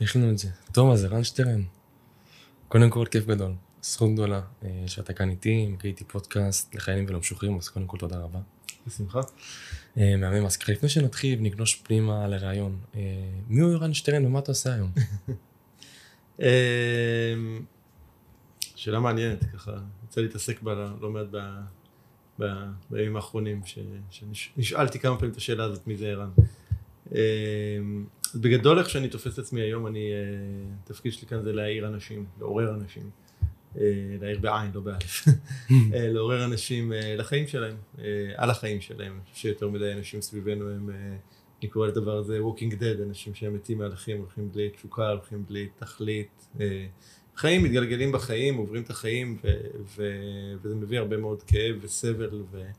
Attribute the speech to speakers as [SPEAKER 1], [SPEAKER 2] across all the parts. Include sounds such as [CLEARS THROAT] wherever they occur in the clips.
[SPEAKER 1] יש לנו את זה. טוב, אז ערן שטרן. קודם כל, כיף גדול. זכות גדולה אה, שאתה כאן איתי, מקריא איתי פודקאסט לחיילים ולמשוחררים, אז קודם כל תודה רבה.
[SPEAKER 2] בשמחה.
[SPEAKER 1] אה, מהמם, אז ככה לפני שנתחיל ונגלוש פנימה לראיון, אה, מי הוא ערן שטרן ומה אתה עושה היום? [LAUGHS]
[SPEAKER 2] שאלה מעניינת, ככה, יצא להתעסק בה לא מעט בימים האחרונים, שנשאלתי כמה פעמים את השאלה הזאת, מי זה ערן. אז בגדול איך שאני תופס את עצמי היום, אני, אה, התפקיד שלי כאן זה להעיר אנשים, לעורר אנשים. אה, להעיר בעין, לא באלף. [LAUGHS] אה, לעורר אנשים לחיים שלהם, על החיים שלהם. אני חושב שיותר מדי אנשים סביבנו הם, אני קורא לדבר הזה Walking Dead, אנשים שהם מתים מהלכים, הולכים בלי תשוקה, הולכים בלי תכלית. חיים מתגלגלים בחיים, עוברים את החיים, ו- ו- וזה מביא הרבה מאוד כאב וסבל. ו-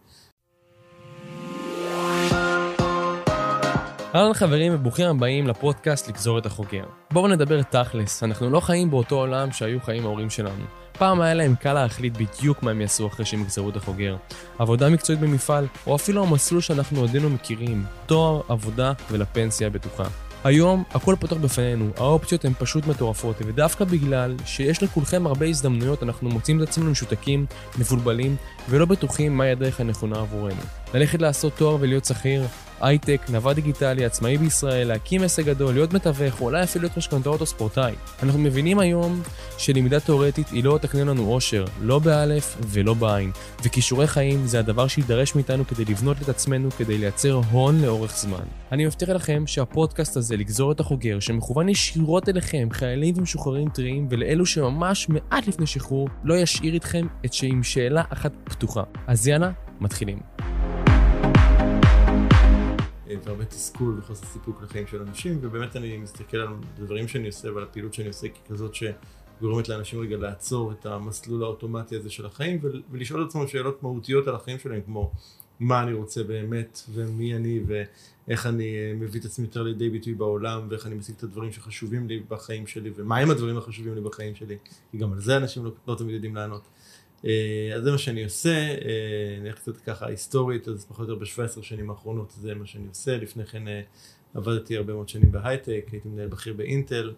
[SPEAKER 1] אהלן חברים וברוכים הבאים לפודקאסט לגזור את החוקר. בואו נדבר תכלס, אנחנו לא חיים באותו עולם שהיו חיים ההורים שלנו. פעם היה להם קל להחליט בדיוק מה הם יעשו אחרי שהם יגזרו את החוגר. עבודה מקצועית במפעל, או אפילו המסלול שאנחנו עודנו מכירים, תואר, עבודה ולפנסיה הבטוחה. היום הכל פתוח בפנינו, האופציות הן פשוט מטורפות, ודווקא בגלל שיש לכולכם הרבה הזדמנויות, אנחנו מוצאים את עצמנו משותקים, מבולבלים, ולא בטוחים מהי הדרך הנכונה עבורנו. ללכת לעשות תואר ולהיות שכיר, הייטק, נווד דיגיטלי, עצמאי בישראל, להקים עסק גדול, להיות מתווך, או אולי אפילו להיות משכנתאות או ספורטאי. אנחנו מבינים היום שלמידה תאורטית היא לא תקנה לנו אושר, לא באלף ולא בעין, וכישורי חיים זה הדבר שיידרש מאיתנו כדי לבנות את עצמנו, כדי לייצר הון לאורך זמן. אני מבטיח לכם שהפודקאסט הזה, לגזור את החוגר, שמכוון ישירות אליכם, חיילים ומשוחררים טריים, ולאלו שממש מעט לפני שחרור, לא ישאיר איתכם את שעם שאלה אחת פתוחה. אז יאללה, מתחילים.
[SPEAKER 2] והרבה תסכול וחוסר סיפוק לחיים של אנשים, ובאמת אני מסתכל על הדברים שאני עושה ועל הפעילות שאני עושה ככזאת שגורמת לאנשים רגע לעצור את המסלול האוטומטי הזה של החיים ול- ולשאול את עצמם שאלות מהותיות על החיים שלהם, כמו מה אני רוצה באמת, ומי אני, ואיך אני אה, מביא את עצמי יותר לידי ביטוי בעולם, ואיך אני משיג את הדברים שחשובים לי בחיים שלי, ומהם הדברים החשובים לי בחיים שלי, כי גם על זה אנשים לא, לא תמיד יודעים לענות. אה, אז זה מה שאני עושה, אה, אני אלך קצת ככה היסטורית, אז פחות או יותר ב-17 שנים האחרונות זה מה שאני עושה, לפני כן אה, עבדתי הרבה מאוד שנים בהייטק, הייתי מנהל בכיר באינטל,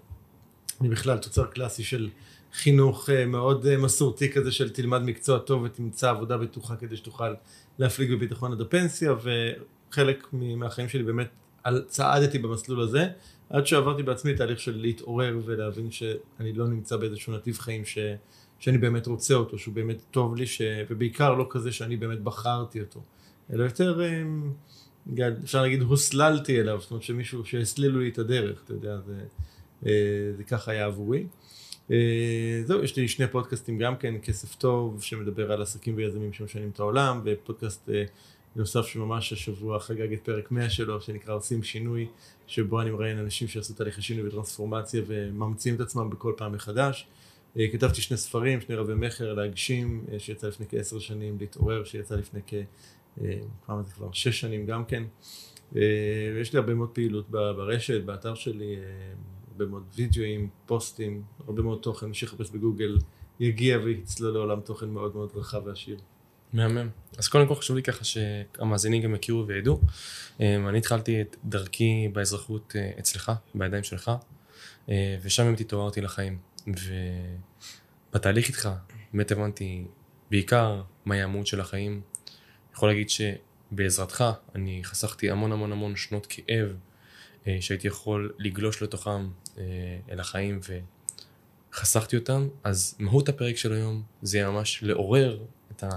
[SPEAKER 2] אני בכלל תוצר קלאסי של חינוך מאוד מסורתי כזה של תלמד מקצוע טוב ותמצא עבודה בטוחה כדי שתוכל להפליג בביטחון עד הפנסיה, וחלק מהחיים שלי באמת צעדתי במסלול הזה, עד שעברתי בעצמי תהליך של להתעורר ולהבין שאני לא נמצא באיזשהו נתיב חיים ש... שאני באמת רוצה אותו, שהוא באמת טוב לי, ש... ובעיקר לא כזה שאני באמת בחרתי אותו, אלא יותר, אמ, אפשר להגיד, הוסללתי אליו, זאת אומרת שמישהו, שהסלילו לי את הדרך, אתה יודע, זה, אה, זה ככה היה עבורי. אה, זהו, יש לי שני פודקאסטים גם כן, כסף טוב, שמדבר על עסקים ויזמים שמשנים את העולם, ופודקאסט אה, נוסף שממש השבוע חגג את פרק 100 שלו, שנקרא עושים שינוי, שבו אני מראיין אנשים שעשו תהליכי שינוי וטרנספורמציה וממציאים את עצמם בכל פעם מחדש. אה, כתבתי שני ספרים, שני רבי מכר, להגשים, אה, שיצא לפני כעשר שנים, להתעורר, שיצא לפני כ... אה, כמה זה כבר? שש שנים גם כן. ויש לי הרבה מאוד פעילות ברשת, באתר שלי, הרבה מאוד וידאוים, פוסטים, הרבה מאוד תוכן, מי שיחפש בגוגל יגיע ויצלול לעולם תוכן מאוד מאוד רחב ועשיר.
[SPEAKER 1] מהמם. אז קודם כל חשוב לי ככה שהמאזינים גם יכירו וידעו. אני התחלתי את דרכי באזרחות אצלך, בידיים שלך, ושם באמת התעוררתי לחיים. ובתהליך איתך באמת הבנתי בעיקר מהי המהות של החיים. יכול להגיד שבעזרתך אני חסכתי המון המון המון שנות כאב אה, שהייתי יכול לגלוש לתוכם אה, אל החיים וחסכתי אותם. אז מהות הפרק של היום זה ממש לעורר את ה...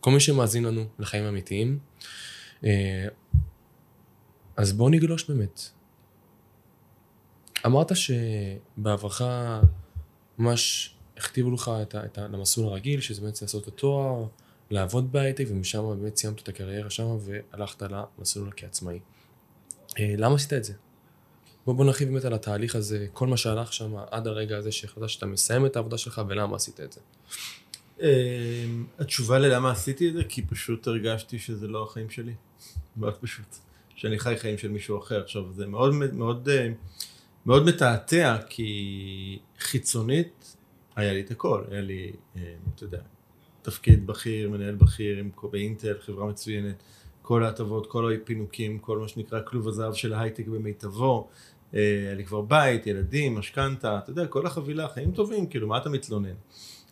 [SPEAKER 1] כל מי שמאזין לנו לחיים אמיתיים. אה, אז בואו נגלוש באמת. אמרת שבעברך ממש הכתיבו לך את, את ה, למסלול הרגיל, שזה באמת לעשות את התואר, לעבוד בהייטק, ומשם באמת סיימת את הקריירה שם והלכת למסלול כעצמאי. אה, למה עשית את זה? בוא, בוא נרחיב באמת על התהליך הזה, כל מה שהלך שם עד הרגע הזה שהחלטת שאתה מסיים את העבודה שלך ולמה עשית את זה.
[SPEAKER 2] אמ, התשובה ללמה עשיתי את זה, כי פשוט הרגשתי שזה לא החיים שלי. מאוד פשוט. שאני חי חיים של מישהו אחר. עכשיו, זה מאוד מאוד אה, מאוד מתעתע, כי חיצונית היה לי את הכל. היה לי, אה, אתה יודע, תפקיד בכיר, מנהל בכיר עם- באינטל, חברה מצוינת, כל ההטבות, כל הפינוקים, כל מה שנקרא כלוב הזהב של ההייטק במיטבו, היה לי כבר בית, ילדים, משכנתה, אתה יודע, כל החבילה, חיים טובים, כאילו, מה אתה מתלונן?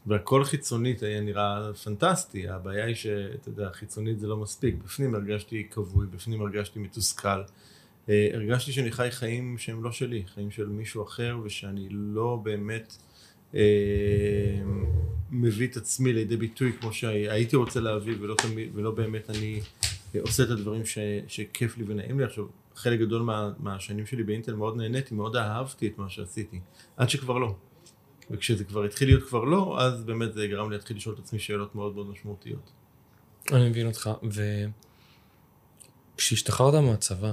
[SPEAKER 2] והכל חיצונית היה נראה פנטסטי, הבעיה היא שאתה יודע, חיצונית זה לא מספיק, בפנים הרגשתי כבוי, בפנים הרגשתי מתוסכל, הרגשתי שאני חי חיים שהם לא שלי, חיים של מישהו אחר, ושאני לא באמת אה, מביא את עצמי לידי ביטוי כמו שהייתי רוצה להביא, ולא, תמיד, ולא באמת אני עושה את הדברים ש, שכיף לי ונעים לי. עכשיו, חלק גדול מה, מהשנים שלי באינטל מאוד נהניתי, מאוד אהבתי את מה שעשיתי, עד שכבר לא. וכשזה כבר התחיל להיות כבר לא, אז באמת זה גרם לי להתחיל לשאול את עצמי שאלות מאוד מאוד משמעותיות.
[SPEAKER 1] אני מבין אותך, וכשהשתחררת מהצבא,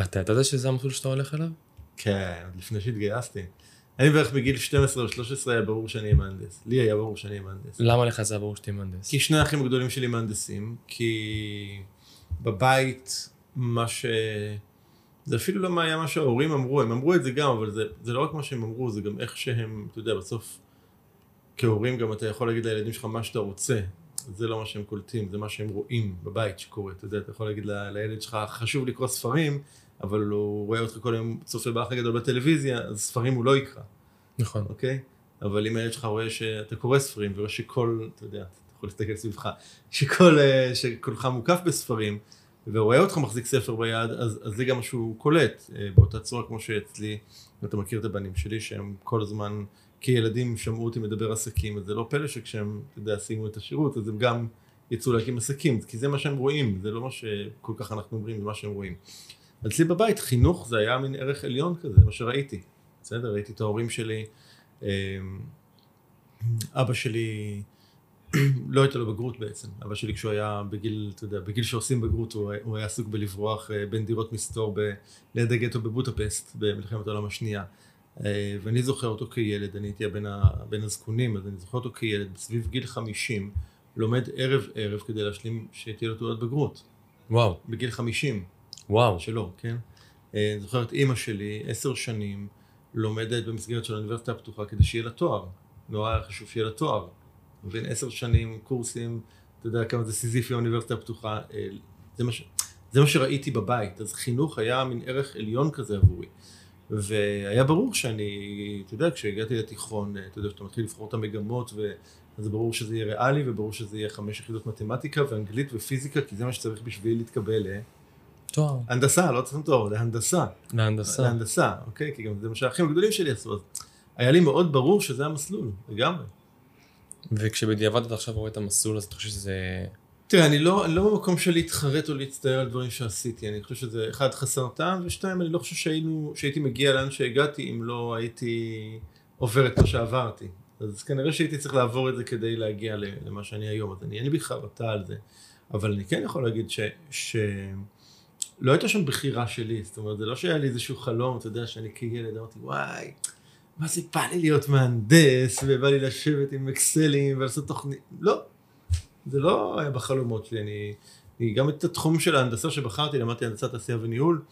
[SPEAKER 1] אתה ידעת שזה המסלול שאתה הולך אליו?
[SPEAKER 2] כן, עוד לפני שהתגייסתי. אני בערך בגיל 12 או 13 היה ברור שאני אהיה מהנדס. לי היה ברור שאני אהיה מהנדס.
[SPEAKER 1] למה לך זה היה ברור שתהיה מהנדס?
[SPEAKER 2] כי שני האחים הגדולים שלי מהנדסים, כי בבית מה ש... זה אפילו לא מה היה מה שההורים אמרו, הם אמרו את זה גם, אבל זה, זה לא רק מה שהם אמרו, זה גם איך שהם, אתה יודע, בסוף כהורים גם אתה יכול להגיד לילדים שלך מה שאתה רוצה, זה לא מה שהם קולטים, זה מה שהם רואים בבית שקורה, אתה יודע, אתה יכול להגיד ל, לילד שלך, חשוב לקרוא ספרים, אבל הוא רואה אותך כל היום צופה באח הגדול בטלוויזיה, אז ספרים הוא לא יקרא.
[SPEAKER 1] נכון.
[SPEAKER 2] אוקיי? אבל אם הילד שלך רואה שאתה קורא ספרים, ורואה שכל, אתה יודע, אתה יכול להסתכל סביבך, שכל, אה, שכולך מוקף בספרים, ורואה אותך מחזיק ספר ביד, אז, אז זה גם מה שהוא קולט, אה, באותה צורה כמו שאצלי, אתה מכיר את הבנים שלי, שהם כל הזמן, כילדים שמעו אותי מדבר עסקים, אז זה לא פלא שכשהם, אתה יודע, סיימו את השירות, אז הם גם יצאו להקים עסקים, כי זה מה שהם רואים, זה לא מה שכל כך אנחנו אומרים, זה מה שהם רואים. אצלי בבית חינוך זה היה מין ערך עליון כזה, מה שראיתי, בסדר? ראיתי את ההורים שלי, אמ, אבא שלי [CLEARS THROAT] לא הייתה לו בגרות בעצם, אבא שלי כשהוא היה בגיל, אתה יודע, בגיל שעושים בגרות הוא, הוא היה עסוק בלברוח אה, בין דירות מסתור ב, ליד הגטו בבוטפסט במלחמת העולם השנייה אה, ואני זוכר אותו כילד, אני הייתי בין, בין הזקונים, אז אני זוכר אותו כילד בסביב גיל 50 לומד ערב ערב כדי להשלים שתהיה לו תעודת בגרות.
[SPEAKER 1] וואו.
[SPEAKER 2] בגיל 50.
[SPEAKER 1] וואו.
[SPEAKER 2] שלו, כן? אה, אני זוכר את אימא שלי, עשר שנים, לומדת במסגרת של האוניברסיטה הפתוחה כדי שיהיה לה תואר. נורא חשוב שיהיה לה תואר. מבין, עשר שנים, קורסים, אתה יודע כמה זה סיזיפי האוניברסיטה הפתוחה, אה, זה מה, ש... זה מה שראיתי בבית, אז חינוך היה מין ערך עליון כזה עבורי. והיה ברור שאני, אתה יודע, כשהגעתי לתיכון, אה, אתה יודע, שאתה מתחיל לבחור את המגמות, ו... אז ברור שזה יהיה ריאלי, וברור שזה יהיה חמש יחידות מתמטיקה ואנגלית ופיזיקה, כי זה מה שצריך בשביל להתקבל.
[SPEAKER 1] תואר.
[SPEAKER 2] הנדסה, לא צריך תואר, להנדסה.
[SPEAKER 1] להנדסה.
[SPEAKER 2] להנדסה, אוקיי? כי גם זה מה שהאחים הגדולים שלי עשו, אז היה לי מאוד ברור שזה המסלול, לגמרי.
[SPEAKER 1] וכשבדיעבד אתה עכשיו רואה את המסלול הזה, אתה חושב שזה...
[SPEAKER 2] תראה, אני לא, אני לא במקום של להתחרט או להצטער על דברים שעשיתי, אני חושב שזה אחד חסר טעם, ושתיים, אני לא חושב שהיינו, שהייתי מגיע לאן שהגעתי אם לא הייתי עובר את מה שעברתי. אז כנראה שהייתי צריך לעבור את זה כדי להגיע למה שאני היום, אז אני אין לי בי חרטה על זה. אבל אני כן יכול להגיד ש... ש... לא הייתה שם בחירה שלי, זאת אומרת, זה לא שהיה לי איזשהו חלום, אתה יודע, שאני כילד אמרתי, וואי, מה זה בא לי להיות מהנדס, ובא לי לשבת עם אקסלים ולעשות תוכנית, לא, זה לא היה בחלומות שלי, אני, אני גם את התחום של ההנדסה שבחרתי, למדתי הנדסת עשייה וניהול,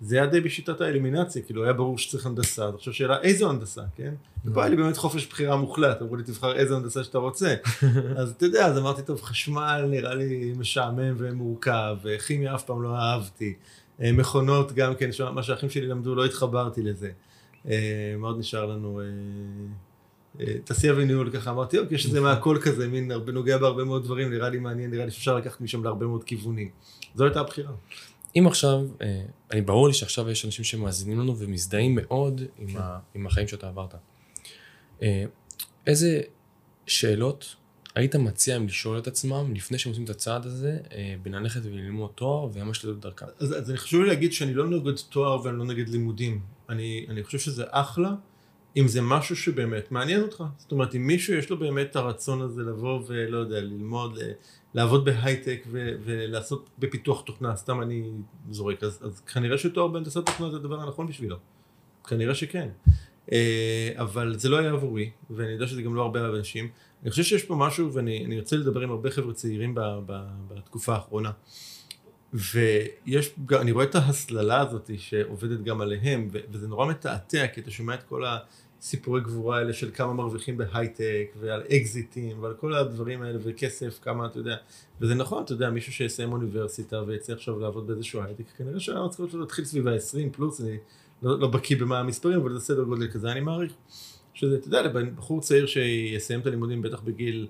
[SPEAKER 2] זה היה די בשיטת האלימינציה, כאילו היה ברור שצריך הנדסה, אז עכשיו שאלה איזו הנדסה, כן? ופה היה לי באמת חופש בחירה מוחלט, אמרו לי תבחר איזו הנדסה שאתה רוצה, [LAUGHS] אז אתה יודע, אז אמרתי טוב, חשמל נראה לי משעמם ומורכב, כימיה אף פעם לא אהבתי, אה, מכונות גם כן, מה שהאחים שלי למדו לא התחברתי לזה, אה, מאוד נשאר לנו אה, תעשייה וניהול ככה, אמרתי אוקיי, יש איזה מהכל כזה, מין נוגע בהרבה מאוד דברים, נראה לי מעניין, נראה לי שאפשר לקחת משם להרבה מאוד כיוונים, זו הייתה הבחירה.
[SPEAKER 1] אם עכשיו, אה, אני ברור לי שעכשיו יש אנשים שמאזינים לנו ומזדהים מאוד עם, כן. ה, עם החיים שאתה עברת. אה, איזה שאלות היית מציע הם לשאול את עצמם לפני שהם עושים את הצעד הזה, אה, בין ללכת וללמוד תואר וממש לדעת דרכם?
[SPEAKER 2] אז, אז אני חשוב לי להגיד שאני לא נגד תואר ואני לא נגד לימודים. אני, אני חושב שזה אחלה, אם זה משהו שבאמת מעניין אותך. זאת אומרת, אם מישהו יש לו באמת את הרצון הזה לבוא ולא יודע, ללמוד, לעבוד בהייטק ו- ולעשות בפיתוח תוכנה, סתם אני זורק, אז, אז כנראה שתואר בהנדסת תוכנה זה הדבר הנכון בשבילו, כנראה שכן, אה, אבל זה לא היה עבורי, ואני יודע שזה גם לא הרבה אנשים, אני חושב שיש פה משהו, ואני רוצה לדבר עם הרבה חבר'ה צעירים ב, ב, בתקופה האחרונה, ויש, אני רואה את ההסללה הזאת שעובדת גם עליהם, וזה נורא מתעתע, כי אתה שומע את כל סיפורי גבורה האלה של כמה מרוויחים בהייטק ועל אקזיטים ועל כל הדברים האלה וכסף כמה אתה יודע וזה נכון אתה יודע מישהו שיסיים אוניברסיטה ויצא עכשיו לעבוד באיזשהו הייטק כנראה שהמשכורת שלו תתחיל סביב ה-20 פלוס אני לא, לא בקיא במה המספרים, אבל זה סדר גודל כזה, אני מעריך. שזה, אתה יודע, לבחור צעיר שיסיים את הלימודים בטח בגיל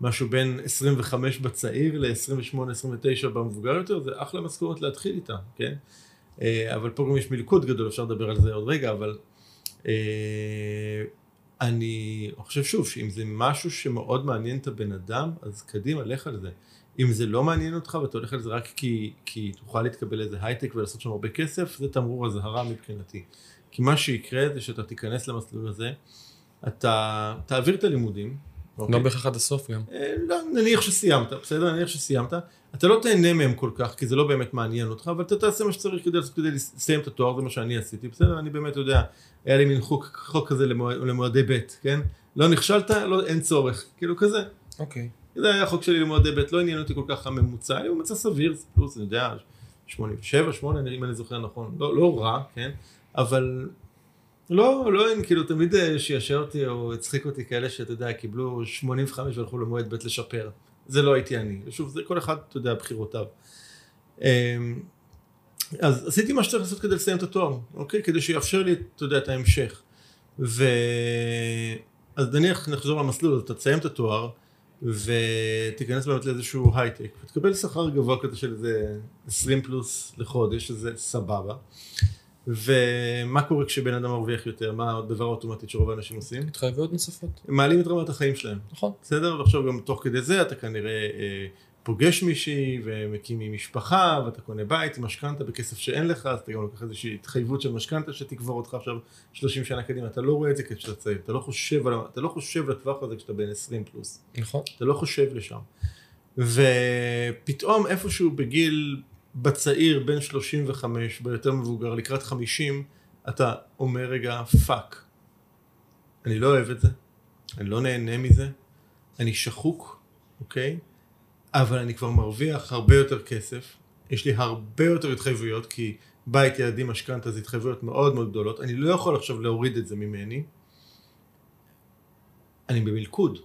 [SPEAKER 2] משהו בין 25 בצעיר ל-28-29 במבוגר יותר, זה אחלה משכורת להתחיל איתה, כן? אה, אבל פה גם יש מלכוד גדול, אפשר לדבר על זה עוד רגע, אבל אני חושב שוב, שאם זה משהו שמאוד מעניין את הבן אדם, אז קדימה, לך על זה. אם זה לא מעניין אותך ואתה הולך על זה רק כי, כי תוכל להתקבל לאיזה הייטק ולעשות שם הרבה כסף, זה תמרור אזהרה מבחינתי. כי מה שיקרה זה שאתה תיכנס למסלול הזה, אתה תעביר את הלימודים.
[SPEAKER 1] לא אוקיי? בהכרח עד הסוף גם.
[SPEAKER 2] אה, לא, נניח שסיימת, בסדר? נניח שסיימת. אתה לא תהנה מהם כל כך, כי זה לא באמת מעניין אותך, אבל אתה תעשה מה שצריך כדי, כדי לסיים את התואר, זה מה שאני עשיתי, בסדר? אני באמת יודע, היה לי מין חוק, חוק כזה למועד, למועדי ב', כן? לא נכשלת, לא, אין צורך, כאילו כזה.
[SPEAKER 1] אוקיי.
[SPEAKER 2] זה היה החוק שלי למועדי ב', לא עניין אותי כל כך הממוצע, היה ממוצע סביר, פלוס, אני יודע, 87, 8, אם אני זוכר נכון, לא, לא רע, כן? אבל לא, לא אין, כאילו תמיד אה, שישר אותי או הצחיק אותי כאלה שאתה יודע, קיבלו 85 והלכו למועד ב' לשפר. זה לא הייתי אני. שוב, זה כל אחד, אתה יודע, בחירותיו. אמ, אז עשיתי מה שצריך לעשות כדי לסיים את התואר, אוקיי? כדי שיאפשר לי, אתה יודע, את ההמשך. ו... אז נניח נחזור למסלול, אתה תסיים את התואר ותיכנס באמת לאיזשהו הייטק ותקבל שכר גבוה כזה של איזה 20 פלוס לחודש, שזה סבבה. ומה קורה כשבן אדם מרוויח יותר? מה הדבר האוטומטית שרוב האנשים עושים?
[SPEAKER 1] התחייבויות נוספות.
[SPEAKER 2] מעלים את רמת החיים שלהם.
[SPEAKER 1] נכון.
[SPEAKER 2] בסדר? ועכשיו גם תוך כדי זה אתה כנראה אה, פוגש מישהי ומקים עם משפחה ואתה קונה בית עם משכנתה בכסף שאין לך אז אתה גם לוקח איזושהי התחייבות של משכנתה שתקבור אותך עכשיו 30 שנה קדימה אתה לא רואה את זה כשאתה צעיר אתה לא חושב, על, אתה לא חושב לטווח הזה כשאתה בן 20 פלוס
[SPEAKER 1] נכון
[SPEAKER 2] אתה לא חושב לשם ופתאום איפשהו בגיל בצעיר בין 35 ביותר מבוגר לקראת 50 אתה אומר רגע fuck אני לא אוהב את זה אני לא נהנה מזה אני שחוק אוקיי? אבל אני כבר מרוויח הרבה יותר כסף, יש לי הרבה יותר התחייבויות, כי בית ילדים משכנתה זה התחייבויות מאוד מאוד גדולות, אני לא יכול עכשיו להוריד את זה ממני, אני במלכוד,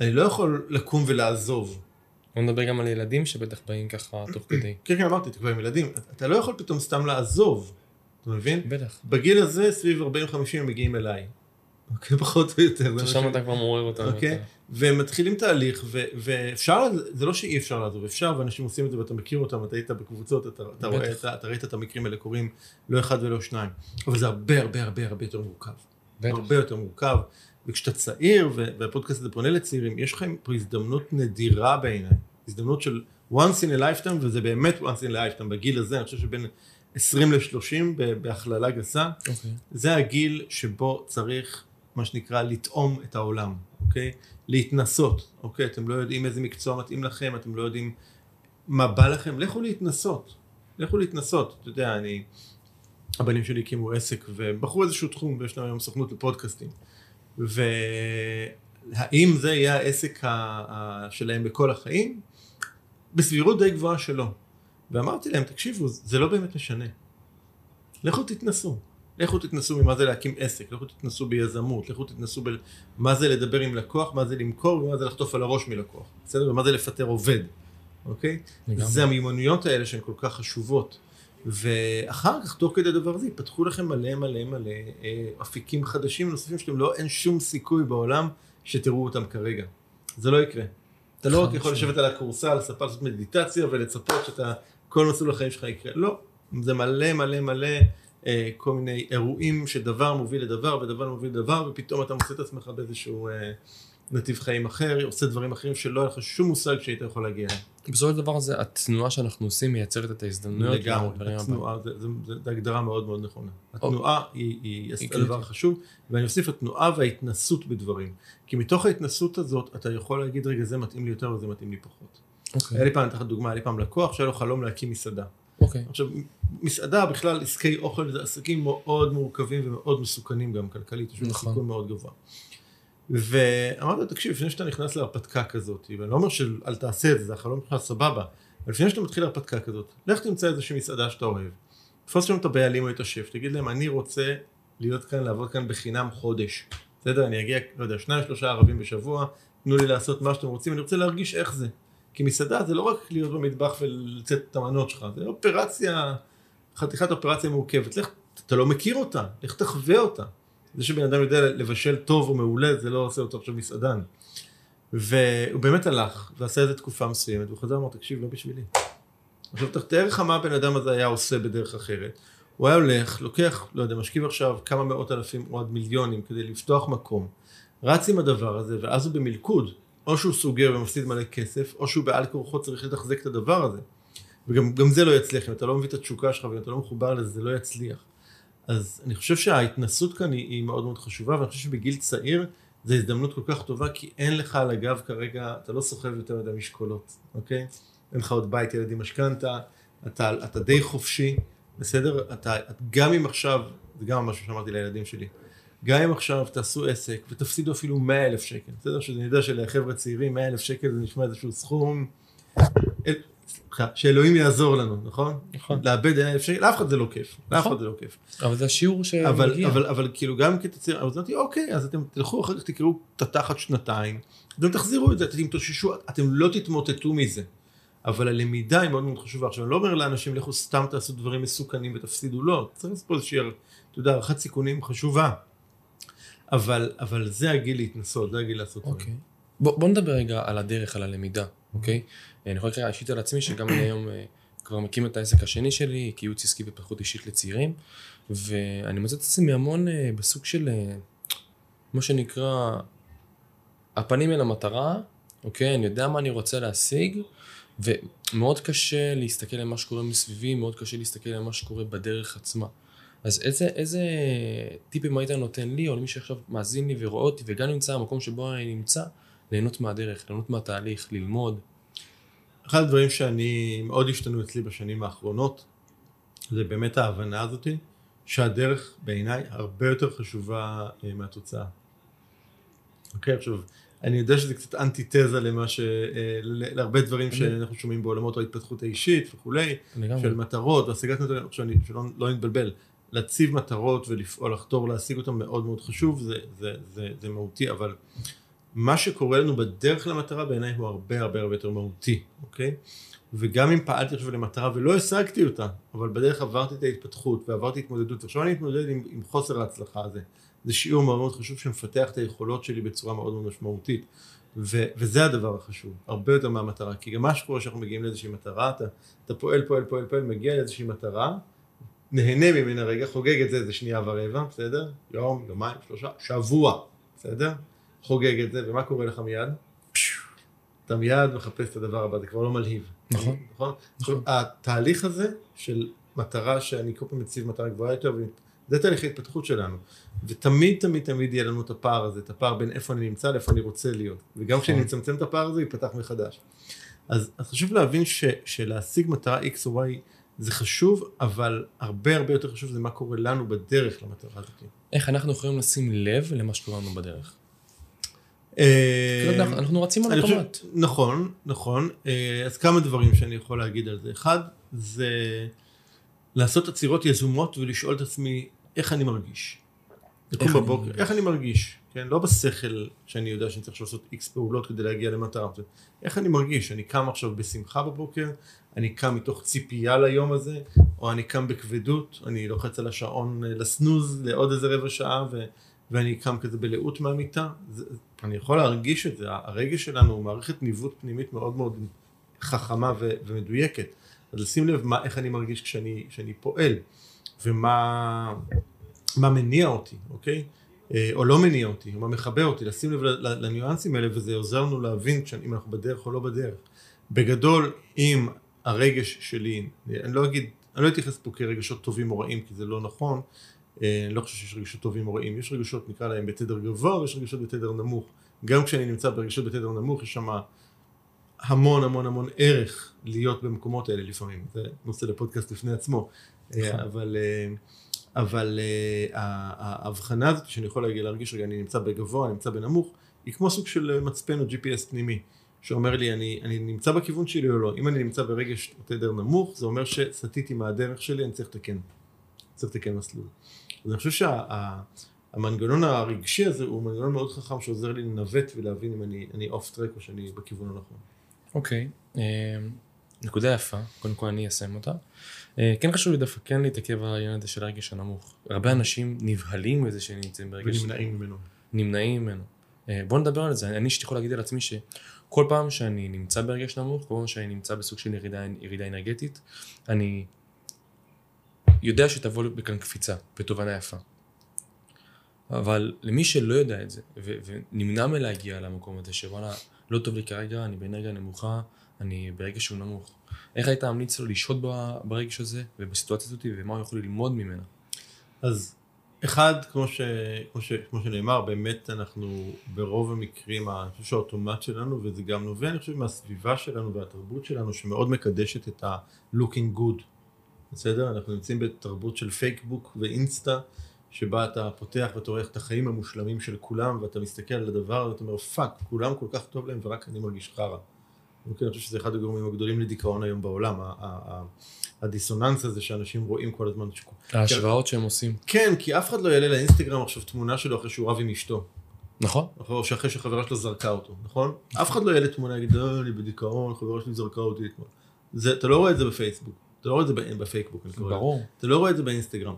[SPEAKER 2] אני לא יכול לקום ולעזוב.
[SPEAKER 1] בוא נדבר גם על ילדים שבטח באים ככה תוך כדי.
[SPEAKER 2] כן, כן, אמרתי, אתה כבר עם ילדים, אתה לא יכול פתאום סתם לעזוב, אתה מבין?
[SPEAKER 1] בטח.
[SPEAKER 2] בגיל הזה, סביב 40-50 הם מגיעים אליי. אוקיי, [LAUGHS] פחות או יותר.
[SPEAKER 1] ששם אתה כבר מעורר אותם.
[SPEAKER 2] אוקיי, והם מתחילים תהליך, ואפשר, זה לא שאי אפשר לעזוב, אפשר, ואנשים עושים את זה ואתה מכיר אותם, אתה היית בקבוצות, אתה רואה, אתה ראית את המקרים האלה קורים, לא אחד ולא שניים, אבל זה הרבה הרבה הרבה הרבה יותר מורכב. הרבה יותר מורכב, וכשאתה צעיר, והפודקאסט הזה פונה לצעירים, יש לכם פה הזדמנות נדירה בעיניי, הזדמנות של once in a lifetime, וזה באמת once in a lifetime, בגיל הזה, אני חושב שבין 20 ל-30, בהכללה גסה, okay. אוקיי. זה הגיל שבו צריך מה שנקרא לטעום את העולם, אוקיי? להתנסות, אוקיי? אתם לא יודעים איזה מקצוע מתאים לכם, אתם לא יודעים מה בא לכם, לכו להתנסות, לכו להתנסות, אתה יודע, אני, הבנים שלי הקימו עסק ובחרו איזשהו תחום ויש להם היום סוכנות לפודקאסטים, והאם זה יהיה העסק שלהם בכל החיים? בסבירות די גבוהה שלא. ואמרתי להם, תקשיבו, זה לא באמת משנה. לכו תתנסו. לכו תתנסו ממה זה להקים עסק, לכו תתנסו ביזמות, לכו תתנסו במה זה לדבר עם לקוח, מה זה למכור ומה זה לחטוף על הראש מלקוח, בסדר? ומה זה לפטר עובד, אוקיי? לגמרי. זה המיומנויות האלה שהן כל כך חשובות. ואחר כך, תוך כדי הדבר הזה, יפתחו לכם מלא מלא מלא אה, אפיקים חדשים נוספים שאתם לא, אין שום סיכוי בעולם שתראו אותם כרגע. זה לא יקרה. אתה לא רק יכול לשבת על הכורסה, על הספה, לעשות מדיטציה ולצפות שאתה, כל מסלול החיים שלך יקרה. לא. זה מלא מלא מלא אה, כל מיני אירועים שדבר מוביל לדבר ודבר מוביל לדבר ופתאום אתה מוצא את עצמך באיזשהו אה, נתיב חיים אחר, עושה דברים אחרים שלא היה לך שום מושג שהיית יכול להגיע אליהם.
[SPEAKER 1] בסופו של דבר הזה, התנועה שאנחנו עושים מייצרת את ההזדמנויות.
[SPEAKER 2] לגמרי, התנועה, זו הגדרה מאוד מאוד נכונה. התנועה היא, היא, היא הדבר החשוב, ואני אוסיף התנועה וההתנסות בדברים. כי מתוך ההתנסות הזאת אתה יכול להגיד רגע זה מתאים לי יותר וזה מתאים לי פחות. Okay. אוקיי. היה לי פעם, תחת דוגמה, היה לי פעם לקוח שהיה לו חלום להקים מסעדה.
[SPEAKER 1] אוקיי. Okay.
[SPEAKER 2] עכשיו, מסעדה בכלל, עסקי אוכל זה עסקים מאוד מורכבים ומאוד מסוכנים גם כלכלית, יש נכון. סיכון מאוד גבוה. ואמרתי לו, תקשיב, לפני שאתה נכנס להרפתקה כזאת, ואני לא אומר שאל תעשה את זה, זה החלום שלך סבבה, אבל לפני שאתה מתחיל להרפתקה כזאת, לך תמצא איזושהי מסעדה שאתה אוהב, תפוס שם את הבעלים או את השף, תגיד להם, אני רוצה להיות כאן, לעבוד כאן בחינם חודש. בסדר, אני אגיע, לא יודע, שניים שלושה ערבים בשבוע, תנו לי לעשות מה שאתם רוצים, אני רוצה להרגיש איך זה. כי מסעדה זה לא רק להיות במטבח ולצאת את המנות שלך, זה אופרציה, חתיכת אופרציה מורכבת. לך אתה לא מכיר אותה, איך תחווה אותה. זה שבן אדם יודע לבשל טוב או מעולה, זה לא עושה אותו עכשיו מסעדן. והוא באמת הלך, ועשה איזה תקופה מסוימת, והוא חזר ואמר, תקשיב, לא בשבילי. עכשיו תאר לך מה הבן אדם הזה היה עושה בדרך אחרת. הוא היה הולך, לוקח, לא יודע, משכיב עכשיו כמה מאות אלפים או עד מיליונים כדי לפתוח מקום, רץ עם הדבר הזה, ואז הוא במלכוד. או שהוא סוגר ומפסיד מלא כסף, או שהוא בעל כורחו צריך לתחזק את הדבר הזה. וגם זה לא יצליח, אם אתה לא מביא את התשוקה שלך ואם אתה לא מחובר לזה, זה לא יצליח. אז אני חושב שההתנסות כאן היא, היא מאוד מאוד חשובה, ואני חושב שבגיל צעיר זו הזדמנות כל כך טובה, כי אין לך על הגב כרגע, אתה לא סוחב יותר מדי משקולות, אוקיי? אין לך עוד בית, ילדים, משכנתה, אתה, אתה די חופשי, בסדר? אתה, גם אם עכשיו, זה גם משהו שאמרתי לילדים שלי, גם אם עכשיו תעשו עסק ותפסידו אפילו 100 אלף שקל, בסדר? שאני יודע שלחבר'ה צעירים 100 אלף שקל זה נשמע איזשהו סכום, שאלוהים יעזור לנו, נכון?
[SPEAKER 1] נכון.
[SPEAKER 2] לאבד 100 אלף שקל, לאף אחד זה לא כיף, לאף אחד זה לא כיף.
[SPEAKER 1] אבל זה השיעור שמגיע.
[SPEAKER 2] אבל, אבל, אבל כאילו גם כתציר, אז אמרתי אוקיי, אז אתם תלכו אחר כך תקראו את התחת שנתיים, אתם תחזירו את זה, אתם תתאוששו, אתם לא תתמוטטו מזה. אבל הלמידה היא מאוד מאוד חשובה. עכשיו, אני לא אומר לאנשים, לכו סתם תעשו דברים מסוכנים ותפסידו, לא. צריך לעשות פה איזושהי, אתה יודע, הערכת סיכונים חשובה. אבל, אבל זה הגיל להתנסות, זה הגיל לעשות
[SPEAKER 1] אוקיי. בוא, בוא נדבר רגע על הדרך, על הלמידה, אוקיי? אני יכול לקרוא אישית על עצמי, שגם אני היום אה, כבר מקים את העסק השני שלי, כייעוץ עסקי ופתחות אישית לצעירים, ואני מוצא את עצמי המון אה, בסוג של, אה, מה שנקרא, הפנים אל המטרה, אוקיי? אני יודע מה אני רוצה להשיג, ומאוד קשה להסתכל על מה שקורה מסביבי, מאוד קשה להסתכל על מה שקורה בדרך עצמה. אז איזה, איזה טיפים היית נותן לי, או למי שעכשיו מאזין לי ורואה אותי, וגם נמצא במקום שבו אני נמצא, ליהנות מהדרך, ליהנות מהתהליך, ללמוד.
[SPEAKER 2] אחד הדברים שאני, מאוד השתנו אצלי בשנים האחרונות, זה באמת ההבנה הזאתי, שהדרך בעיניי הרבה יותר חשובה אה, מהתוצאה. אוקיי, עכשיו, אני יודע שזה קצת אנטיתזה למה ש... אה, להרבה דברים שאנחנו שומעים בעולמות ההתפתחות האישית וכולי, של מטרות והשגת מטרות, שלא לא נתבלבל, להציב מטרות ולפעול, לחתור להשיג אותן מאוד מאוד חשוב, זה, זה, זה, זה מהותי, אבל מה שקורה לנו בדרך למטרה בעיניי הוא הרבה הרבה הרבה יותר מהותי, אוקיי? וגם אם פעלתי עכשיו למטרה ולא השגתי אותה, אבל בדרך עברתי את ההתפתחות ועברתי התמודדות, ועכשיו אני מתמודד עם, עם חוסר ההצלחה הזה. זה שיעור מאוד מאוד חשוב שמפתח את היכולות שלי בצורה מאוד מאוד משמעותית. ו- וזה הדבר החשוב, הרבה יותר מהמטרה, כי גם מה שקורה שאנחנו מגיעים לאיזושהי מטרה, אתה, אתה פועל, פועל, פועל, פועל, מגיע לאיזושהי מטרה, נהנה ממנה רגע, חוגג את זה איזה שנייה ורבע, בסדר? יום, יומיים, שלושה, שבוע, בסדר? חוגג את זה, ומה קורה לך מיד? אתה מיד מחפש את הדבר הבא, זה כבר לא מלהיב.
[SPEAKER 1] נכון.
[SPEAKER 2] נכון? נכון. התהליך הזה של מטרה שאני כל פעם מציב מטרה גבוהה יותר, זה תהליך ההתפתחות שלנו. ותמיד תמיד תמיד יהיה לנו את הפער הזה, את הפער בין איפה אני נמצא לאיפה אני רוצה להיות. וגם כשאני נכון. אצמצם את הפער הזה, ייפתח מחדש. אז, אז חשוב להבין ש, שלהשיג מטרה X או Y זה חשוב, אבל הרבה הרבה יותר חשוב זה מה קורה לנו בדרך למטרה הזאת.
[SPEAKER 1] איך אנחנו יכולים לשים לב למה שקורה לנו בדרך? אה, אנחנו רצים על אוטומט.
[SPEAKER 2] נכון, נכון. אה, אז כמה דברים שאני יכול להגיד על זה. אחד, זה לעשות עצירות יזומות ולשאול את עצמי איך אני מרגיש. לקום בבוקר, איך אני מרגיש, כן? לא בשכל שאני יודע שאני צריך לעשות איקס פעולות כדי להגיע למטרה. איך אני מרגיש? אני קם עכשיו בשמחה בבוקר, אני קם מתוך ציפייה ליום הזה, או אני קם בכבדות, אני לוחץ על השעון אה, לסנוז לעוד איזה רבע שעה, ו... ואני קם כזה בלאות מהמיטה. זה... אני יכול להרגיש את זה, הרגש שלנו הוא מערכת ניווט פנימית מאוד מאוד חכמה ו... ומדויקת. אז לשים לב מה, איך אני מרגיש כשאני, כשאני פועל, ומה מה מניע אותי, אוקיי? אה, או לא מניע אותי, או מה מכבה אותי, לשים לב לניואנסים האלה, וזה עוזר לנו להבין אם אנחנו בדרך או לא בדרך. בגדול, אם הרגש שלי, אני לא אגיד, אני לא אתייחס פה כרגשות טובים או רעים, כי זה לא נכון, אני לא חושב שיש רגשות טובים או רעים, יש רגשות נקרא להם בתדר גבוה ויש רגשות בתדר נמוך. גם כשאני נמצא ברגשות בתדר נמוך, יש שם המון המון המון ערך להיות במקומות האלה לפעמים, זה נושא לפודקאסט לפני עצמו, אה, נכון. אבל, אה, אבל אה, ההבחנה הזאת שאני יכול להגיע להרגיש רגע אני נמצא בגבוה, אני נמצא בנמוך, היא כמו סוג של מצפן או GPS פנימי, שאומר לי אני, אני נמצא בכיוון שלי או לא, אם אני נמצא ברגש תדר נמוך זה אומר שסטיתי מהדרך שלי, אני צריך לתקן, צריך לתקן מסלול. אז אני חושב שהמנגנון שה, הרגשי הזה הוא מנגנון מאוד חכם שעוזר לי לנווט ולהבין אם אני אוף טרק או שאני בכיוון הנכון.
[SPEAKER 1] אוקיי, אמ, נקודה יפה, קודם כל אני אסיים אותה. אה, כן חשוב לי דווקא כן להתעכב על העניין הזה של הרגש הנמוך. הרבה אנשים נבהלים מזה שהם נמצאים ברגש...
[SPEAKER 2] ונמנעים ממנו.
[SPEAKER 1] נמנעים ממנו. אה, בוא נדבר על זה, אני אישית יכול להגיד על עצמי שכל פעם שאני נמצא ברגש נמוך, כל פעם שאני נמצא בסוג של ירידה, ירידה אנרגטית, אני יודע שתבוא בכאן קפיצה ותובנה יפה. אבל למי שלא יודע את זה, ו- ונמנע מלהגיע למקום הזה, שוואלה, לא טוב לי כרגע, אני באנרגיה נמוכה, אני ברגע שהוא נמוך. איך היית ממליץ לו לשהות ברגש הזה ובסיטואציה הזאת, ומה הוא יכול ללמוד ממנה?
[SPEAKER 2] אז אחד, כמו, ש, כמו, ש, כמו שנאמר, באמת אנחנו ברוב המקרים, אני חושב שהאוטומט שלנו, וזה גם נובע, אני חושב, מהסביבה שלנו והתרבות שלנו, שמאוד מקדשת את ה-looking good, בסדר? אנחנו נמצאים בתרבות של פייקבוק ואינסטה, שבה אתה פותח ואתה רואה את החיים המושלמים של כולם, ואתה מסתכל על הדבר ואתה אומר, fuck, כולם כל כך טוב להם ורק אני מרגיש חרא. אני חושב שזה אחד הגורמים הגדולים לדיכאון היום בעולם, הדיסוננס הזה שאנשים רואים כל הזמן.
[SPEAKER 1] ההשוואות שהם עושים.
[SPEAKER 2] כן, כי אף אחד לא יעלה לאינסטגרם עכשיו תמונה שלו אחרי שהוא רב עם אשתו.
[SPEAKER 1] נכון.
[SPEAKER 2] או שאחרי שחברה שלו זרקה אותו, נכון? אף אחד לא יעלה תמונה, יגיד, אה, אני בדיכאון, חברה שלי זרקה אותי אתמול. אתה לא רואה את זה בפייסבוק, אתה לא רואה את זה בפייקבוק,
[SPEAKER 1] ברור.
[SPEAKER 2] אתה לא רואה את זה באינסטגרם.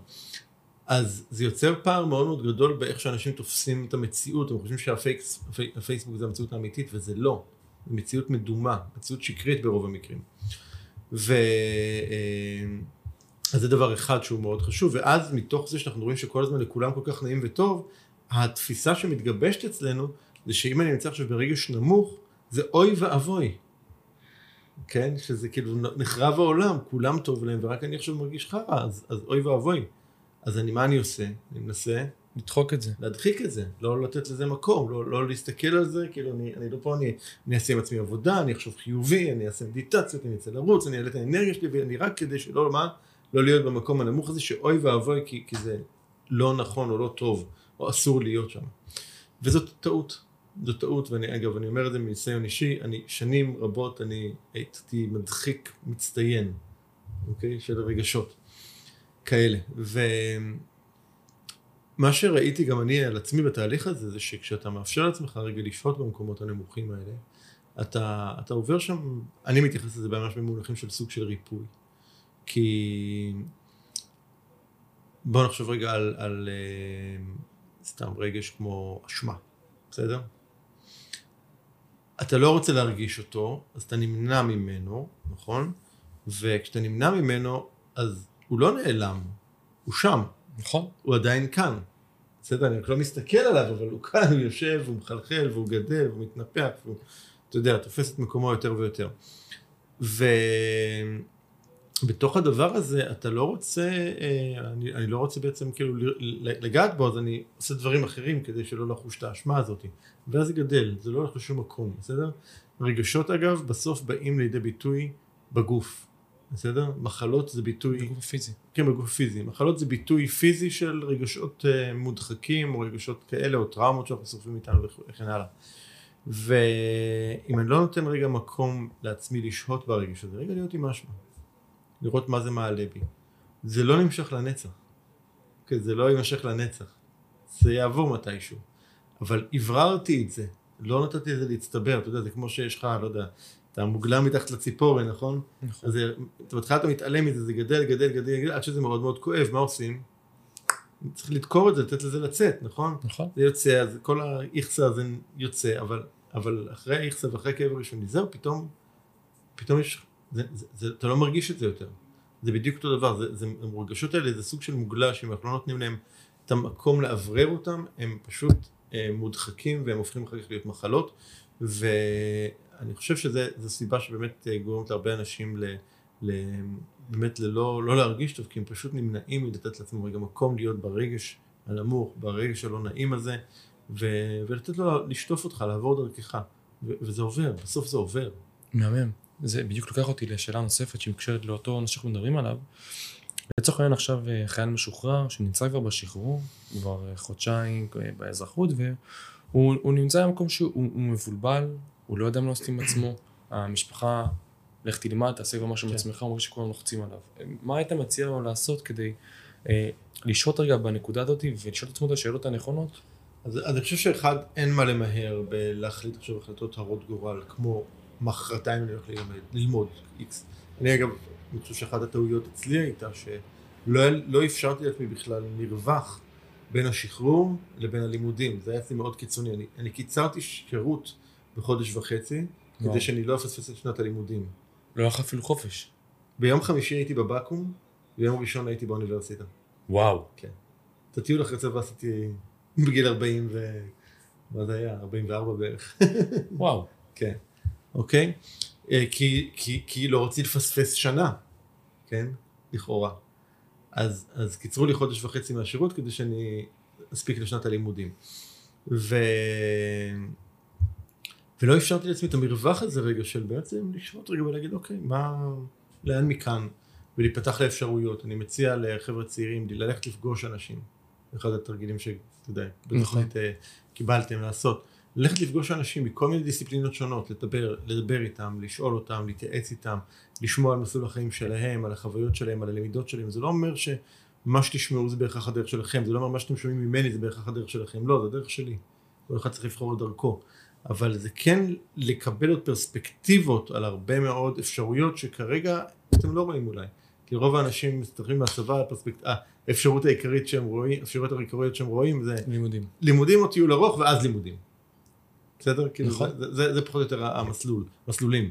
[SPEAKER 2] אז זה יוצר פער מאוד מאוד גדול באיך שאנשים תופסים את המציאות, הם חושבים שהפייסבוק זה המציאות האמיתית, וזה לא. זו מציאות מדומה, מציאות שקרית ברוב המקרים. ו... אה, אז זה דבר אחד שהוא מאוד חשוב, ואז מתוך זה שאנחנו רואים שכל הזמן לכולם כל כך נעים וטוב, התפיסה שמתגבשת אצלנו זה שאם אני נמצא עכשיו ברגש נמוך, זה אוי ואבוי. כן? שזה כאילו נחרב העולם, כולם טוב להם ורק אני עכשיו מרגיש חרא, אז, אז אוי ואבוי. אז אני, מה אני עושה? אני מנסה...
[SPEAKER 1] לדחוק את זה.
[SPEAKER 2] להדחיק את זה, לא לתת לזה מקום, לא, לא להסתכל על זה, כאילו אני, אני לא פה, אני, אני אעשה עם עצמי עבודה, אני אחשוב חיובי, אני אעשה מדיטציות, אני אצא לרוץ, אני אעלה את האנרגיה שלי, ואני רק כדי שלא, מה? לא להיות במקום הנמוך הזה, שאוי ואבוי, כי, כי זה לא נכון או לא טוב, או אסור להיות שם. וזאת טעות, זו טעות, ואני אגב, אני אומר את זה מניסיון אישי, אני שנים רבות, אני הייתי מדחיק מצטיין, אוקיי? של רגשות. כאלה. ומה שראיתי גם אני על עצמי בתהליך הזה, זה שכשאתה מאפשר לעצמך רגע לשהות במקומות הנמוכים האלה, אתה, אתה עובר שם, אני מתייחס לזה ממש במונחים של סוג של ריפוי. כי בוא נחשוב רגע על, על uh, סתם רגש כמו אשמה, בסדר? אתה לא רוצה להרגיש אותו, אז אתה נמנע ממנו, נכון? וכשאתה נמנע ממנו, אז הוא לא נעלם, הוא שם.
[SPEAKER 1] נכון.
[SPEAKER 2] הוא עדיין כאן. בסדר, אני רק לא מסתכל עליו, אבל הוא כאן, הוא יושב, הוא מחלחל, והוא גדל, והוא מתנפח, והוא, אתה יודע, תופס את מקומו יותר ויותר. ובתוך הדבר הזה, אתה לא רוצה, אה, אני, אני לא רוצה בעצם כאילו לגעת בו, אז אני עושה דברים אחרים כדי שלא לחוש את האשמה הזאת. ואז זה גדל, זה לא הולך לשום מקום, בסדר? רגשות אגב, בסוף באים לידי ביטוי בגוף. בסדר? מחלות זה ביטוי...
[SPEAKER 1] בגוף פיזי.
[SPEAKER 2] כן, בגוף פיזי. מחלות זה ביטוי פיזי של רגשות uh, מודחקים, או רגשות כאלה, או טראומות שאנחנו שורפים איתנו וכן הלאה. ואם אני לא נותן רגע מקום לעצמי לשהות ברגש הזה, רגע להיות עם משמע. לראות מה זה מעלה בי. זה לא נמשך לנצח. כן, זה לא יימשך לנצח. זה יעבור מתישהו. אבל הבררתי את זה. לא נתתי לזה להצטבר, אתה יודע, זה כמו שיש לך, לא יודע, אתה מוגלם מתחת לציפורן, נכון? נכון. אז בהתחלה אתה מתעלם מזה, זה גדל, גדל, גדל, גדל, עד שזה מאוד מאוד כואב, מה עושים? צריך לדקור את זה, לתת לזה לצאת, נכון?
[SPEAKER 1] נכון.
[SPEAKER 2] זה יוצא, אז כל האיכסה הזה יוצא, אבל, אבל אחרי האיכסה ואחרי הכאב הראשוני, זהו, פתאום, פתאום יש, זה, זה, זה, אתה לא מרגיש את זה יותר. זה בדיוק אותו דבר, זה, זה, הרגשות האלה זה סוג של מוגלה, שאם אנחנו לא נותנים להם את המקום לאוורר אותם, הם פשוט הם מודחקים והם הופכים אחר כך להיות מחלות, ו... אני חושב שזו סיבה שבאמת אה, גורמת להרבה אנשים ל, ל, באמת ללא לא להרגיש טוב, כי הם פשוט נמנעים מלתת לעצמם רגע מקום להיות ברגש הנמוך, ברגש הלא נעים הזה, ו, ולתת לו לשטוף אותך, לעבור דרכך, ו, וזה עובר, בסוף זה עובר.
[SPEAKER 1] מהמם. זה בדיוק לוקח אותי לשאלה נוספת שמקשרת לאותו נושא שאנחנו מדברים עליו. לצורך העניין עכשיו אה, חייל משוחרר שנמצא כבר בשחרור, כבר אה, חודשיים באזרחות, והוא נמצא במקום שהוא מבולבל, הוא לא יודע מה לעשות עם עצמו, המשפחה, לך תלמד, תעשה כבר משהו כן. מעצמך, הוא אומר שכולם לוחצים עליו. מה היית מציע לו לעשות כדי אה, לשהות רגע בנקודה הזאת ולשאול את עצמו את השאלות הנכונות?
[SPEAKER 2] אז אני חושב שאחד, אין מה למהר בלהחליט עכשיו החלטות הרות גורל, כמו מחרתיים אני הולך ללמוד, ללמוד איקס. אני אגב, אני חושב שאחת הטעויות אצלי הייתה שלא לא אפשרתי לעצמי בכלל מרווח בין השחרור לבין הלימודים. זה היה אצלי מאוד קיצוני. אני, אני קיצרתי שירות בחודש וחצי,
[SPEAKER 1] וואו.
[SPEAKER 2] כדי שאני לא אפספס את שנת הלימודים.
[SPEAKER 1] לא היה לך אפילו חופש.
[SPEAKER 2] ביום חמישי הייתי בבקו"ם, ביום ראשון הייתי באוניברסיטה.
[SPEAKER 1] וואו.
[SPEAKER 2] את הטיול אחרי צבא עשיתי בגיל 40 ו... מה זה היה? 44 בערך.
[SPEAKER 1] וואו.
[SPEAKER 2] כן. אוקיי? אה, כי, כי, כי לא רציתי לפספס שנה, כן? לכאורה. אז, אז קיצרו לי חודש וחצי מהשירות כדי שאני אספיק לשנת הלימודים. ו... ולא אפשרתי לעצמי את המרווח הזה רגע של בעצם לשבות רגע ולהגיד אוקיי, מה, לאן מכאן? ולהיפתח לאפשרויות. אני מציע לחבר'ה צעירים ללכת לפגוש אנשים. אחד התרגילים שאתה יודע, בתוכנית אה, קיבלתם לעשות. ללכת לפגוש אנשים מכל מיני דיסציפלינות שונות, לדבר, לדבר איתם, לשאול אותם, להתייעץ איתם, לשמוע על מסלול החיים שלהם, על החוויות שלהם, על הלמידות שלהם. זה לא אומר שמה שתשמעו זה בהכרח הדרך שלכם, זה לא אומר מה שאתם שומעים ממני זה בהכרח הדרך שלכם, לא, זה הדרך שלי. כל אחד צריך לבחור את דרכו. אבל זה כן לקבל עוד פרספקטיבות על הרבה מאוד אפשרויות שכרגע אתם לא רואים אולי. כי רוב האנשים מסתכלים מהצבא, הפרספקט... האפשרות העיקרית שהם רואים, האפשרויות העיקריות שהם רואים זה
[SPEAKER 1] לימודים.
[SPEAKER 2] לימודים או טיול ארוך ואז לימודים. בסדר? כאילו
[SPEAKER 1] נכון.
[SPEAKER 2] זה, זה, זה פחות או יותר המסלול, מסלולים.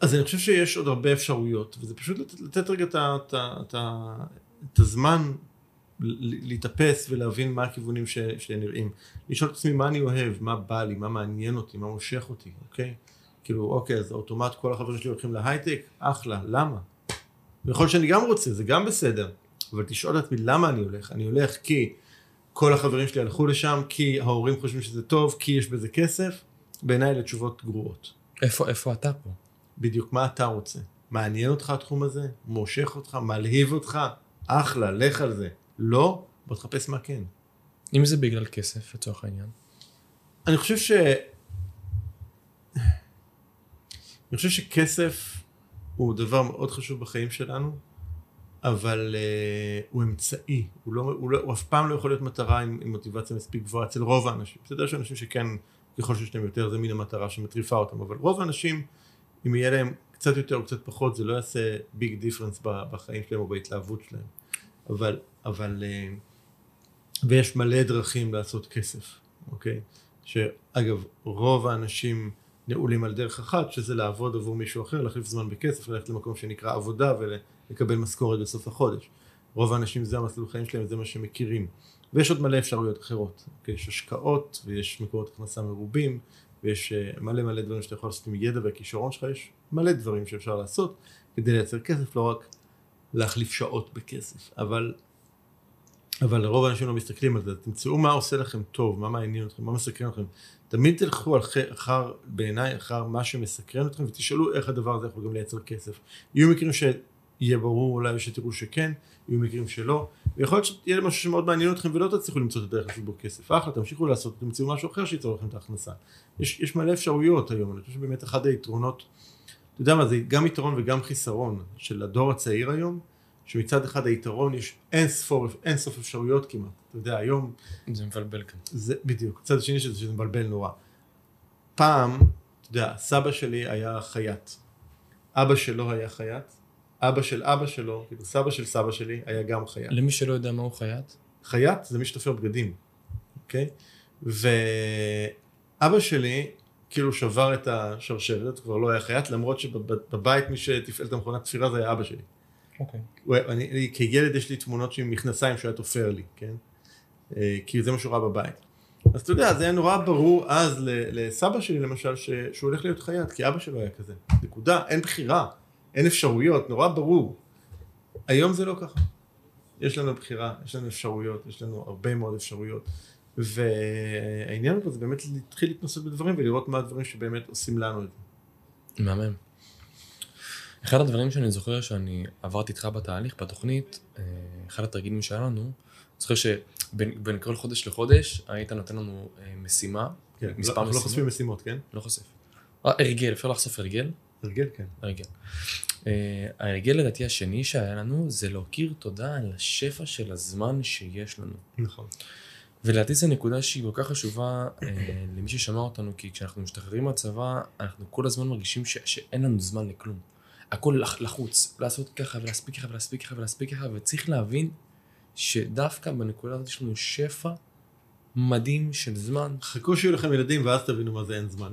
[SPEAKER 2] אז אני חושב שיש עוד הרבה אפשרויות, וזה פשוט לתת, לתת רגע את, את, את, את הזמן להתאפס ולהבין מה הכיוונים ש, שנראים. לשאול את עצמי מה אני אוהב, מה בא לי, מה מעניין אותי, מה מושך אותי, אוקיי? כאילו, אוקיי, אז אוטומט כל החברים שלי הולכים להייטק, אחלה, למה? ויכול שאני גם רוצה, זה גם בסדר, אבל תשאול את עצמי למה אני הולך. אני הולך כי כל החברים שלי הלכו לשם, כי ההורים חושבים שזה טוב, כי יש בזה כסף, בעיניי אלה תשובות גרועות.
[SPEAKER 1] איפה, איפה אתה פה?
[SPEAKER 2] בדיוק מה אתה רוצה. מעניין אותך התחום הזה? מושך אותך? מלהיב אותך? אחלה, לך על זה. לא? בוא תחפש מה כן.
[SPEAKER 1] אם זה בגלל כסף, לצורך העניין.
[SPEAKER 2] אני חושב ש... אני חושב שכסף הוא דבר מאוד חשוב בחיים שלנו, אבל uh, הוא אמצעי, הוא, לא, הוא, לא, הוא אף פעם לא יכול להיות מטרה עם, עם מוטיבציה מספיק גבוהה אצל רוב האנשים. בסדר שאנשים שכן, ככל שיש להם יותר, זה מין המטרה שמטריפה אותם, אבל רוב האנשים, אם יהיה להם קצת יותר או קצת פחות, זה לא יעשה ביג דיפרנס בחיים שלהם או בהתלהבות שלהם. אבל, אבל, uh, ויש מלא דרכים לעשות כסף, אוקיי? שאגב, רוב האנשים נעולים על דרך אחת, שזה לעבוד עבור מישהו אחר, להחליף זמן בכסף, ללכת למקום שנקרא עבודה ולקבל משכורת בסוף החודש. רוב האנשים זה המסלול חיים שלהם, זה מה שהם מכירים. ויש עוד מלא אפשרויות אחרות. אוקיי? יש השקעות, ויש מקורות הכנסה מרובים, ויש אה, מלא מלא דברים שאתה יכול לעשות עם ידע והכישרון שלך, יש מלא דברים שאפשר לעשות כדי לייצר כסף, לא רק להחליף שעות בכסף. אבל אבל רוב האנשים לא מסתכלים על זה, תמצאו מה עושה לכם טוב, מה מעניין אתכם, מה מסקרן אתכם. תמיד תלכו אחר, בעיניי, אחר מה שמסקרן אתכם, ותשאלו איך הדבר הזה יכול גם לייצר כסף. יהיו מקרים שיהיה ברור אולי שתראו שכן, יהיו מקרים שלא, ויכול להיות שיהיה משהו שמאוד מעניין אתכם ולא תצליחו למצוא את הדרך לעשות בו כסף. אחלה, תמשיכו לעשות, תמצאו משהו אחר שייצור לכם את ההכנסה. יש, יש מלא אפשרויות היום, אני חושב שבאמת אחד היתרונות, אתה יודע מה, זה גם יתרון וגם חיסרון של הדור הצעיר היום, שמצד אחד היתרון יש אין ספור, אין סוף אפשרויות כמעט. אתה יודע, היום
[SPEAKER 1] זה מבלבל כאן.
[SPEAKER 2] זה בדיוק, הצד השני שזה שזה מבלבל נורא. פעם, אתה יודע, סבא שלי היה חייט, אבא שלו היה חייט, אבא של אבא שלו, כאילו סבא של סבא שלי היה גם חייט.
[SPEAKER 1] למי שלא יודע מהו חייט,
[SPEAKER 2] חייט זה מי שתופר בגדים, אוקיי? ואבא שלי כאילו שבר את השרשרת, כבר לא היה חייט, למרות שבבית מי שתפעל את המכונת תפירה זה היה אבא שלי.
[SPEAKER 1] אוקיי.
[SPEAKER 2] הוא- אני, אני, כילד יש לי תמונות עם מכנסיים שהוא היה תופר לי, כן? אה, כי זה מה שהוא ראה בבית. אז אתה יודע, זה היה נורא ברור אז לסבא שלי למשל, ש, שהוא הולך להיות חייט, כי אבא שלו היה כזה. נקודה, אין בחירה, אין אפשרויות, נורא ברור. היום זה לא ככה. יש לנו בחירה, יש לנו אפשרויות, יש לנו הרבה מאוד אפשרויות. והעניין פה זה באמת להתחיל להתנסות בדברים ולראות מה הדברים שבאמת עושים לנו את זה.
[SPEAKER 1] מהמם. אחד הדברים שאני זוכר שאני עברתי איתך בתהליך, בתוכנית, אה, אחד התרגילים שהיה לנו, אני זוכר שבין בין כל חודש לחודש היית נותן לנו אה, משימה,
[SPEAKER 2] כן,
[SPEAKER 1] מספר
[SPEAKER 2] לא, אנחנו לא
[SPEAKER 1] משימות.
[SPEAKER 2] חושפים משימות, כן?
[SPEAKER 1] לא חושף. אה, הרגל, אפשר לחשוף הרגל?
[SPEAKER 2] הרגל, כן.
[SPEAKER 1] הרגל. אה, ההרגל לדעתי השני שהיה לנו זה להכיר תודה על השפע של הזמן שיש לנו.
[SPEAKER 2] נכון.
[SPEAKER 1] ולדעתי זו נקודה שהיא כל כך חשובה אה, למי ששמע אותנו, כי כשאנחנו משתחררים מהצבא, אנחנו כל הזמן מרגישים ש- שאין לנו זמן לכלום. הכל לח- לחוץ, לעשות ככה ולהספיק ככה ולהספיק ככה ולהספיק ככה, וצריך להבין שדווקא בנקודה הזאת יש לנו שפע מדהים של זמן.
[SPEAKER 2] חכו שיהיו לכם ילדים ואז תבינו מה זה אין זמן.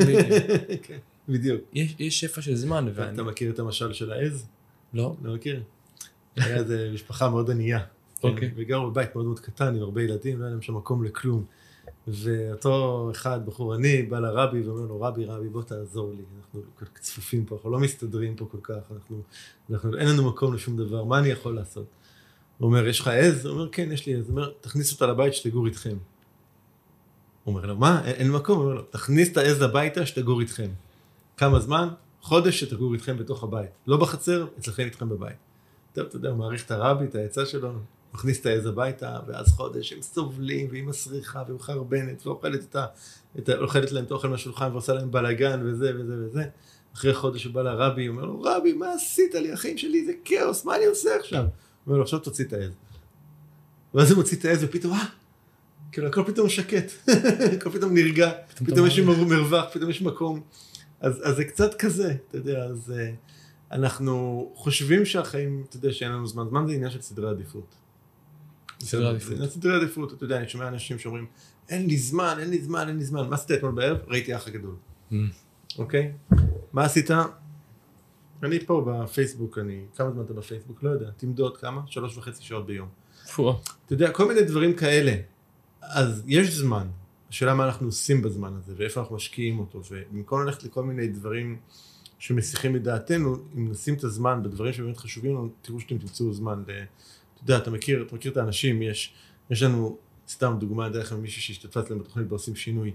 [SPEAKER 2] [LAUGHS] כן, בדיוק.
[SPEAKER 1] יש, יש שפע של זמן, ואני...
[SPEAKER 2] אתה מכיר את המשל של העז?
[SPEAKER 1] לא?
[SPEAKER 2] לא מכיר. היה איזה משפחה מאוד ענייה. כן,
[SPEAKER 1] אוקיי.
[SPEAKER 2] וגרו בבית מאוד מאוד קטן עם הרבה ילדים, לא היה להם שם מקום לכלום. ואותו אחד, בחור עני, בא לרבי ואומר לו, רבי, רבי, בוא תעזור לי, אנחנו כל כך צפופים פה, אנחנו לא מסתדרים פה כל כך, אנחנו, אנחנו, אין לנו מקום לשום דבר, מה אני יכול לעשות? הוא אומר, יש לך עז? הוא אומר, כן, יש לי עז. הוא אומר, תכניס אותה לבית שתגור איתכם. הוא אומר לו, מה? אין, אין מקום? הוא אומר לו, תכניס את העז הביתה שתגור איתכם. כמה זמן? חודש שתגור איתכם בתוך הבית. לא בחצר, אצלכם איתכם בבית. טוב, אתה יודע, הוא מעריך את הרבי, את העצה שלו, מכניס את העז הביתה, ואז חודש הם סובלים, והיא מסריחה, והיא מחרבנת, ואוכלת את ה... את ה... אוכלת להם את האוכל מהשולחן, ועושה להם בלאגן, וזה וזה וזה. אחרי חודש הוא בא לרבי, הוא אומר לו, רבי, מה עשית לי, אחים שלי, זה כאוס, מה אני עושה עכשיו? הוא אומר לו, עכשיו תוציא את העז. ואז הוא מוציא את העז, ופתאום, אה, כאילו, הכל פתאום שקט, [LAUGHS] הכל פתאום נרגע,
[SPEAKER 1] פתאום
[SPEAKER 2] פתאום יש מרווח, פתאום יש מקום. אז, אז זה קצת כזה, אתה יודע, אז אה, אנחנו חושבים שהחיים, אתה יודע, שאין לנו זמן, זמן זה עניין של סדרי עדיפות.
[SPEAKER 1] סדרי עדיפות.
[SPEAKER 2] סדרי עדיפות, אתה יודע, אני שומע אנשים שאומרים, אין לי זמן, אין לי זמן, אין לי זמן, מה עשית אתמול בערב? ראיתי האח הגדול,
[SPEAKER 1] Mm.
[SPEAKER 2] אוקיי? מה עשית? אני פה בפייסבוק, אני, כמה זמן אתה בפייסבוק? לא יודע, תמדוד כמה? שלוש וחצי שעות ביום. אתה יודע, כל מיני דברים כאלה. אז יש זמן. השאלה מה אנחנו עושים בזמן הזה, ואיפה אנחנו משקיעים אותו, ובמקום ללכת לכל מיני דברים שמסיחים את דעתנו, אם נשים את הזמן בדברים שבאמת חשובים לנו, תראו שאתם תמצאו זמן. ל... אתה יודע, אתה מכיר, אתה מכיר את האנשים, יש, יש לנו, סתם דוגמה, דרך מישהי שהשתתפה אצלנו בתוכנית בעושים שינוי.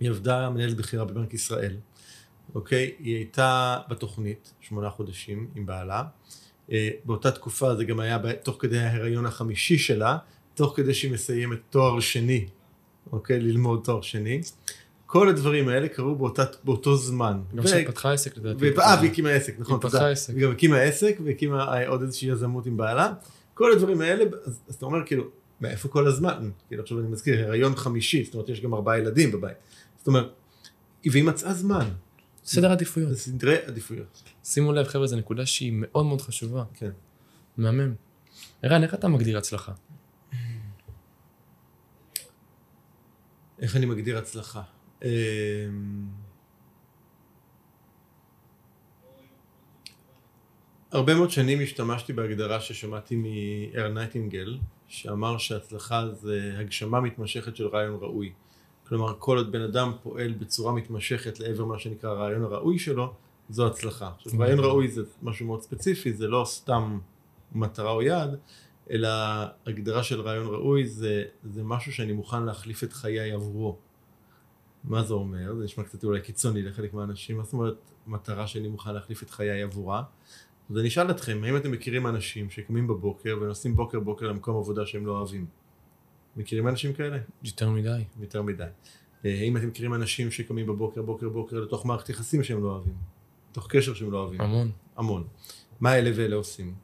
[SPEAKER 2] היא עבדה מנהלת בכירה בבנק ישראל, אוקיי? היא הייתה בתוכנית שמונה חודשים עם בעלה. אה, באותה תקופה זה גם היה תוך כדי ההיריון החמישי שלה, תוך כדי שהיא מסיימת תואר שני, אוקיי? ללמוד תואר שני. כל הדברים האלה קרו באותה, באותו זמן.
[SPEAKER 1] גם
[SPEAKER 2] ו-
[SPEAKER 1] פתחה עסק לדעתי.
[SPEAKER 2] ו- אה, והיא הקימה עסק, נכון,
[SPEAKER 1] היא. פתחה עסק.
[SPEAKER 2] היא גם הקימה עסק והקימה אה, עוד איזושהי יזמות עם בעלה. כל הדברים האלה, אז, אז אתה אומר כאילו, מאיפה כל הזמן? כאילו עכשיו אני מזכיר, הריון חמישי, זאת אומרת יש גם ארבעה ילדים בבית. זאת אומרת, והיא מצאה זמן,
[SPEAKER 1] סדר עדיפויות.
[SPEAKER 2] זה סדרי עדיפויות.
[SPEAKER 1] שימו לב, חבר'ה, זו נקודה שהיא מאוד מאוד חשובה.
[SPEAKER 2] כן.
[SPEAKER 1] מהמם. ערן, איך אתה מגדיר הצלחה?
[SPEAKER 2] איך אני מגדיר הצלחה? אמ, הרבה מאוד שנים השתמשתי בהגדרה ששמעתי מאר נייטינגל, שאמר שהצלחה זה הגשמה מתמשכת של רעיון ראוי. כלומר, כל עוד בן אדם פועל בצורה מתמשכת לעבר מה שנקרא הרעיון הראוי שלו, זו הצלחה. עכשיו, רעיון ראוי זה משהו מאוד ספציפי, זה לא סתם מטרה או יעד, אלא הגדרה של רעיון ראוי זה, זה משהו שאני מוכן להחליף את חיי עבורו. מה זה אומר? זה נשמע קצת אולי קיצוני לחלק מהאנשים, מה זאת אומרת מטרה שאני מוכן להחליף את חיי עבורה? אז אני אשאל אתכם, האם אתם מכירים אנשים שקמים בבוקר ונוסעים בוקר בוקר למקום עבודה שהם לא אוהבים? מכירים אנשים כאלה?
[SPEAKER 1] יותר מדי.
[SPEAKER 2] יותר מדי. אה, האם אתם מכירים אנשים שקמים בבוקר בוקר בוקר לתוך מערכת יחסים שהם לא אוהבים? לתוך קשר שהם לא אוהבים?
[SPEAKER 1] המון.
[SPEAKER 2] המון. מה אלה ואלה עושים?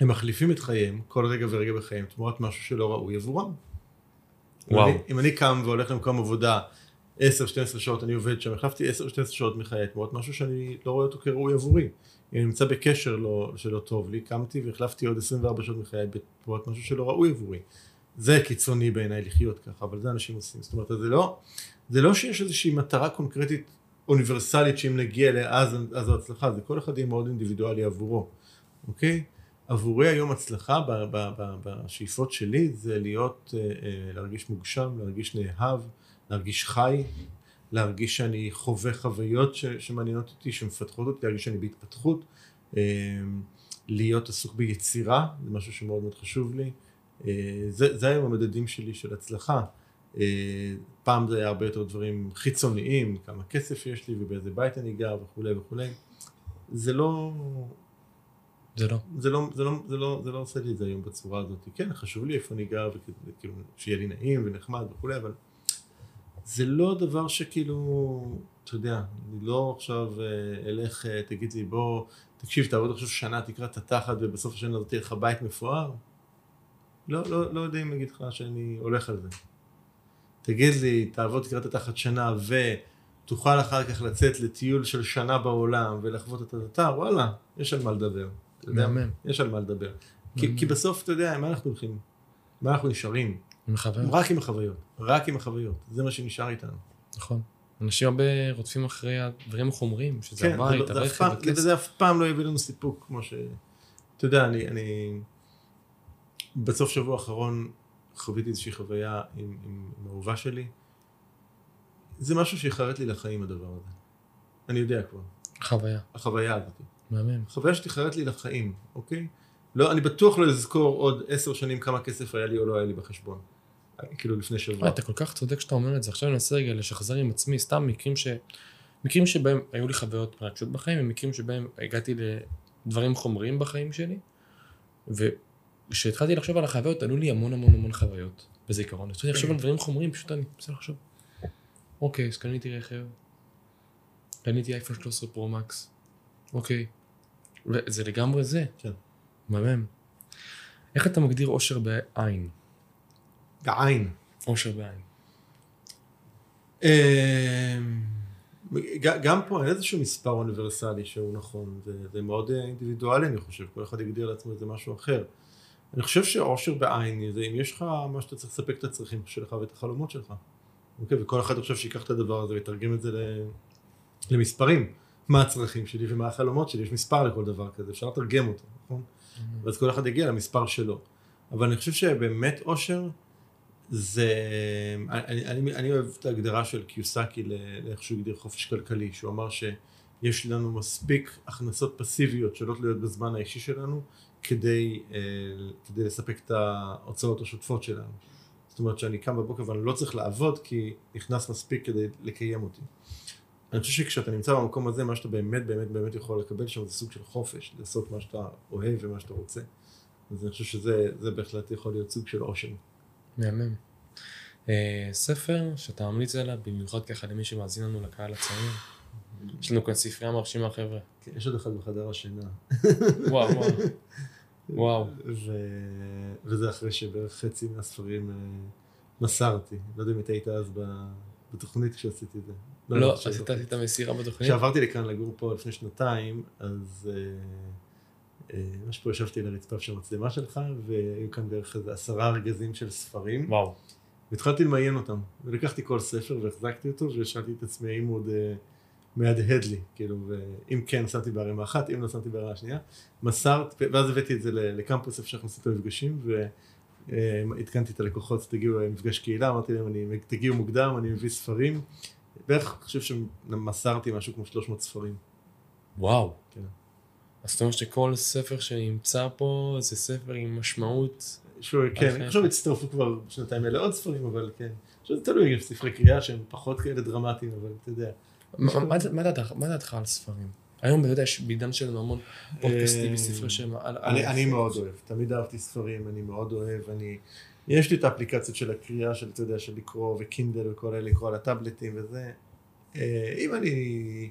[SPEAKER 2] הם מחליפים את חייהם, כל רגע ורגע בחייהם, תמורת משהו שלא ראוי עבורם.
[SPEAKER 1] וואו.
[SPEAKER 2] אם אני, אם אני קם והולך למקום עבודה 10-12 שעות, אני עובד שם, החלפתי 10-12 שעות מחיי תמורת משהו שאני לא רואה אותו כראוי עבורי. אם אני נמצא בקשר לא, שלא טוב לי, קמתי והחלפתי עוד 24 שעות מחיי תמורת משהו שלא ראוי עבורי. זה קיצוני בעיניי לחיות ככה, אבל זה אנשים עושים. זאת אומרת, זה לא, זה לא שיש איזושהי מטרה קונקרטית אוניברסלית שאם נגיע אליה אז, אז זו הצלחה, זה כל אחד יהיה מאוד אינדיבידואלי עבורו, אוקיי? עבורי היום הצלחה בשאיפות שלי זה להיות, אה, אה, להרגיש מוגשם, להרגיש נאהב, להרגיש חי, להרגיש שאני חווה חוויות שמעניינות אותי, שמפתחות אותי, להרגיש שאני בהתפתחות, אה, להיות עסוק ביצירה, זה משהו שמאוד מאוד חשוב לי. זה, זה היום המדדים שלי של הצלחה. פעם זה היה הרבה יותר דברים חיצוניים, כמה כסף יש לי ובאיזה בית אני גר וכולי וכולי. זה לא,
[SPEAKER 1] זה לא.
[SPEAKER 2] זה לא, זה לא, זה לא, זה לא עושה לי את זה היום בצורה הזאת. כן, חשוב לי איפה אני גר, וכאילו, שיהיה לי נעים ונחמד וכולי, אבל זה לא דבר שכאילו, אתה יודע, אני לא עכשיו אה, אלך, אה, תגיד לי, בוא, תקשיב, תעבוד עכשיו שנה, תקרא את התחת, ובסוף השנה הזאת תהיה לך בית מפואר. לא, לא, לא יודע אם להגיד לך שאני הולך על זה. תגיד לי, תעבוד, תקרא את התחת שנה, תוכל אחר כך לצאת לטיול של שנה בעולם ולחוות את האתר, וואלה, יש על מה לדבר. אתה יודע? יש על מה לדבר. כי, בסוף, אתה יודע, מה אנחנו הולכים? מה אנחנו נשארים?
[SPEAKER 1] עם חוויות.
[SPEAKER 2] רק עם החוויות. רק עם החוויות. זה מה שנשאר איתנו.
[SPEAKER 1] נכון. אנשים הרבה רודפים אחרי הדברים החומריים, שזה
[SPEAKER 2] כן,
[SPEAKER 1] הבית,
[SPEAKER 2] זה, לא-
[SPEAKER 1] הרכב, הכסף.
[SPEAKER 2] זה אף פעם לא יביא לנו סיפוק, כמו ש... אתה יודע, אני, אני... בסוף שבוע האחרון חוויתי איזושהי חוויה עם, עם, עם אהובה שלי. זה משהו שיחרט לי לחיים הדבר הזה. אני יודע כבר.
[SPEAKER 1] חוויה.
[SPEAKER 2] החוויה הזאת.
[SPEAKER 1] מהמם.
[SPEAKER 2] חוויה שתחרט לי לחיים, אוקיי? לא, אני בטוח לא אזכור עוד עשר שנים כמה כסף היה לי או לא היה לי בחשבון. כאילו לפני שבוע.
[SPEAKER 1] אתה כל כך צודק שאתה אומר את זה. עכשיו אני מנסה רגע לשחזר עם עצמי סתם מקרים ש... מקרים שבהם היו לי חוויות מרגשות בחיים, ומקרים שבהם הגעתי לדברים חומריים בחיים שלי, וכשהתחלתי לחשוב על החוויות, עלו לי המון המון המון חוויות בזיכרון. התחלתי לחשוב על דברים חומריים, פשוט אני מנסה לחשוב. אוקיי, אז קניתי רכב, קניתי אייפון 13 פרו מקס, אוקיי. וזה לגמרי זה.
[SPEAKER 2] כן.
[SPEAKER 1] מהמם. איך אתה מגדיר אושר בעין?
[SPEAKER 2] בעין.
[SPEAKER 1] אושר בעין.
[SPEAKER 2] אמ, גם פה אין איזשהו מספר אוניברסלי שהוא נכון, זה, זה מאוד אה, אינדיבידואלי אני חושב, כל אחד יגדיר לעצמו איזה משהו אחר. אני חושב שאושר בעין זה אם יש לך מה שאתה צריך לספק את הצרכים שלך ואת החלומות שלך. אוקיי, וכל אחד עכשיו שיקח את הדבר הזה ויתרגם את זה למספרים. מה הצרכים שלי ומה החלומות שלי, יש מספר לכל דבר כזה, אפשר לתרגם אותו, נכון? ואז כל אחד יגיע למספר שלו. אבל אני חושב שבאמת אושר זה, אני, אני, אני אוהב את ההגדרה של קיוסקי לאיך שהוא הגדיר חופש כלכלי, שהוא אמר שיש לנו מספיק הכנסות פסיביות שלא תלויות בזמן האישי שלנו כדי, אה, כדי לספק את ההוצאות השוטפות שלנו. זאת אומרת שאני קם בבוקר ואני לא צריך לעבוד כי נכנס מספיק כדי לקיים אותי. אני חושב שכשאתה נמצא במקום הזה, מה שאתה באמת באמת באמת יכול לקבל שם זה סוג של חופש, לעשות מה שאתה אוהב ומה שאתה רוצה. אז אני חושב שזה זה בהחלט יכול להיות סוג של עושר.
[SPEAKER 1] מהמם. אה, ספר שאתה ממליץ עליו, במיוחד ככה למי שמאזין לנו לקהל הצעיר. יש לנו כאן ספרייה מרשימה חבר'ה.
[SPEAKER 2] כן, יש עוד אחד בחדר השינה.
[SPEAKER 1] וואו וואו. וואו.
[SPEAKER 2] וזה אחרי שבערך חצי מהספרים אה, מסרתי. לא יודע אם אתה היית אז. בתוכנית כשעשיתי את זה.
[SPEAKER 1] לא, עשית. את המסירה בתוכנית?
[SPEAKER 2] כשעברתי לכאן לגור פה לפני שנתיים, אז אה, אה, ממש פה ישבתי על הרצפה של המצלמה שלך, והיו כאן בערך איזה עשרה ארגזים של ספרים,
[SPEAKER 1] וואו.
[SPEAKER 2] והתחלתי למיין אותם. ולקחתי כל ספר והחזקתי אותו, ושאלתי את עצמי האם הוא עוד אה, מהדהד לי, כאילו, ואם כן, שמתי בערימה אחת, אם לא שמתי בערימה השנייה. מסרת, ואז הבאתי את זה לקמפוס איפה שאנחנו עושים את המפגשים, ועדכנתי את הלקוחות, תגיעו למפגש קהילה, אמרתי להם, תגיעו מוקדם, אני מביא ספרים. בערך, אני חושב שמסרתי משהו כמו 300 ספרים.
[SPEAKER 1] וואו.
[SPEAKER 2] כן.
[SPEAKER 1] אז זאת אומרת שכל ספר שנמצא פה זה ספר עם משמעות.
[SPEAKER 2] שהוא, כן. אני חושב הצטרפו כבר בשנתיים האלה עוד ספרים, אבל כן. שזה תלוי, יש ספרי קריאה שהם פחות כאלה דרמטיים, אבל אתה יודע.
[SPEAKER 1] מה- דעתך- על ספרים? היום, אתה יודע, יש בעידן שלנו המון פודקאסטים
[SPEAKER 2] אה,
[SPEAKER 1] וספרי שהם
[SPEAKER 2] אני. מאוד אוהב, תמיד אהבתי ספרים, אני מאוד אוהב, אני... יש לי את האפליקציות של הקריאה, של, אתה יודע, של לקרוא וקינדל וכל אלה, לקרוא על הטאבלטים וזה. אה, אם אני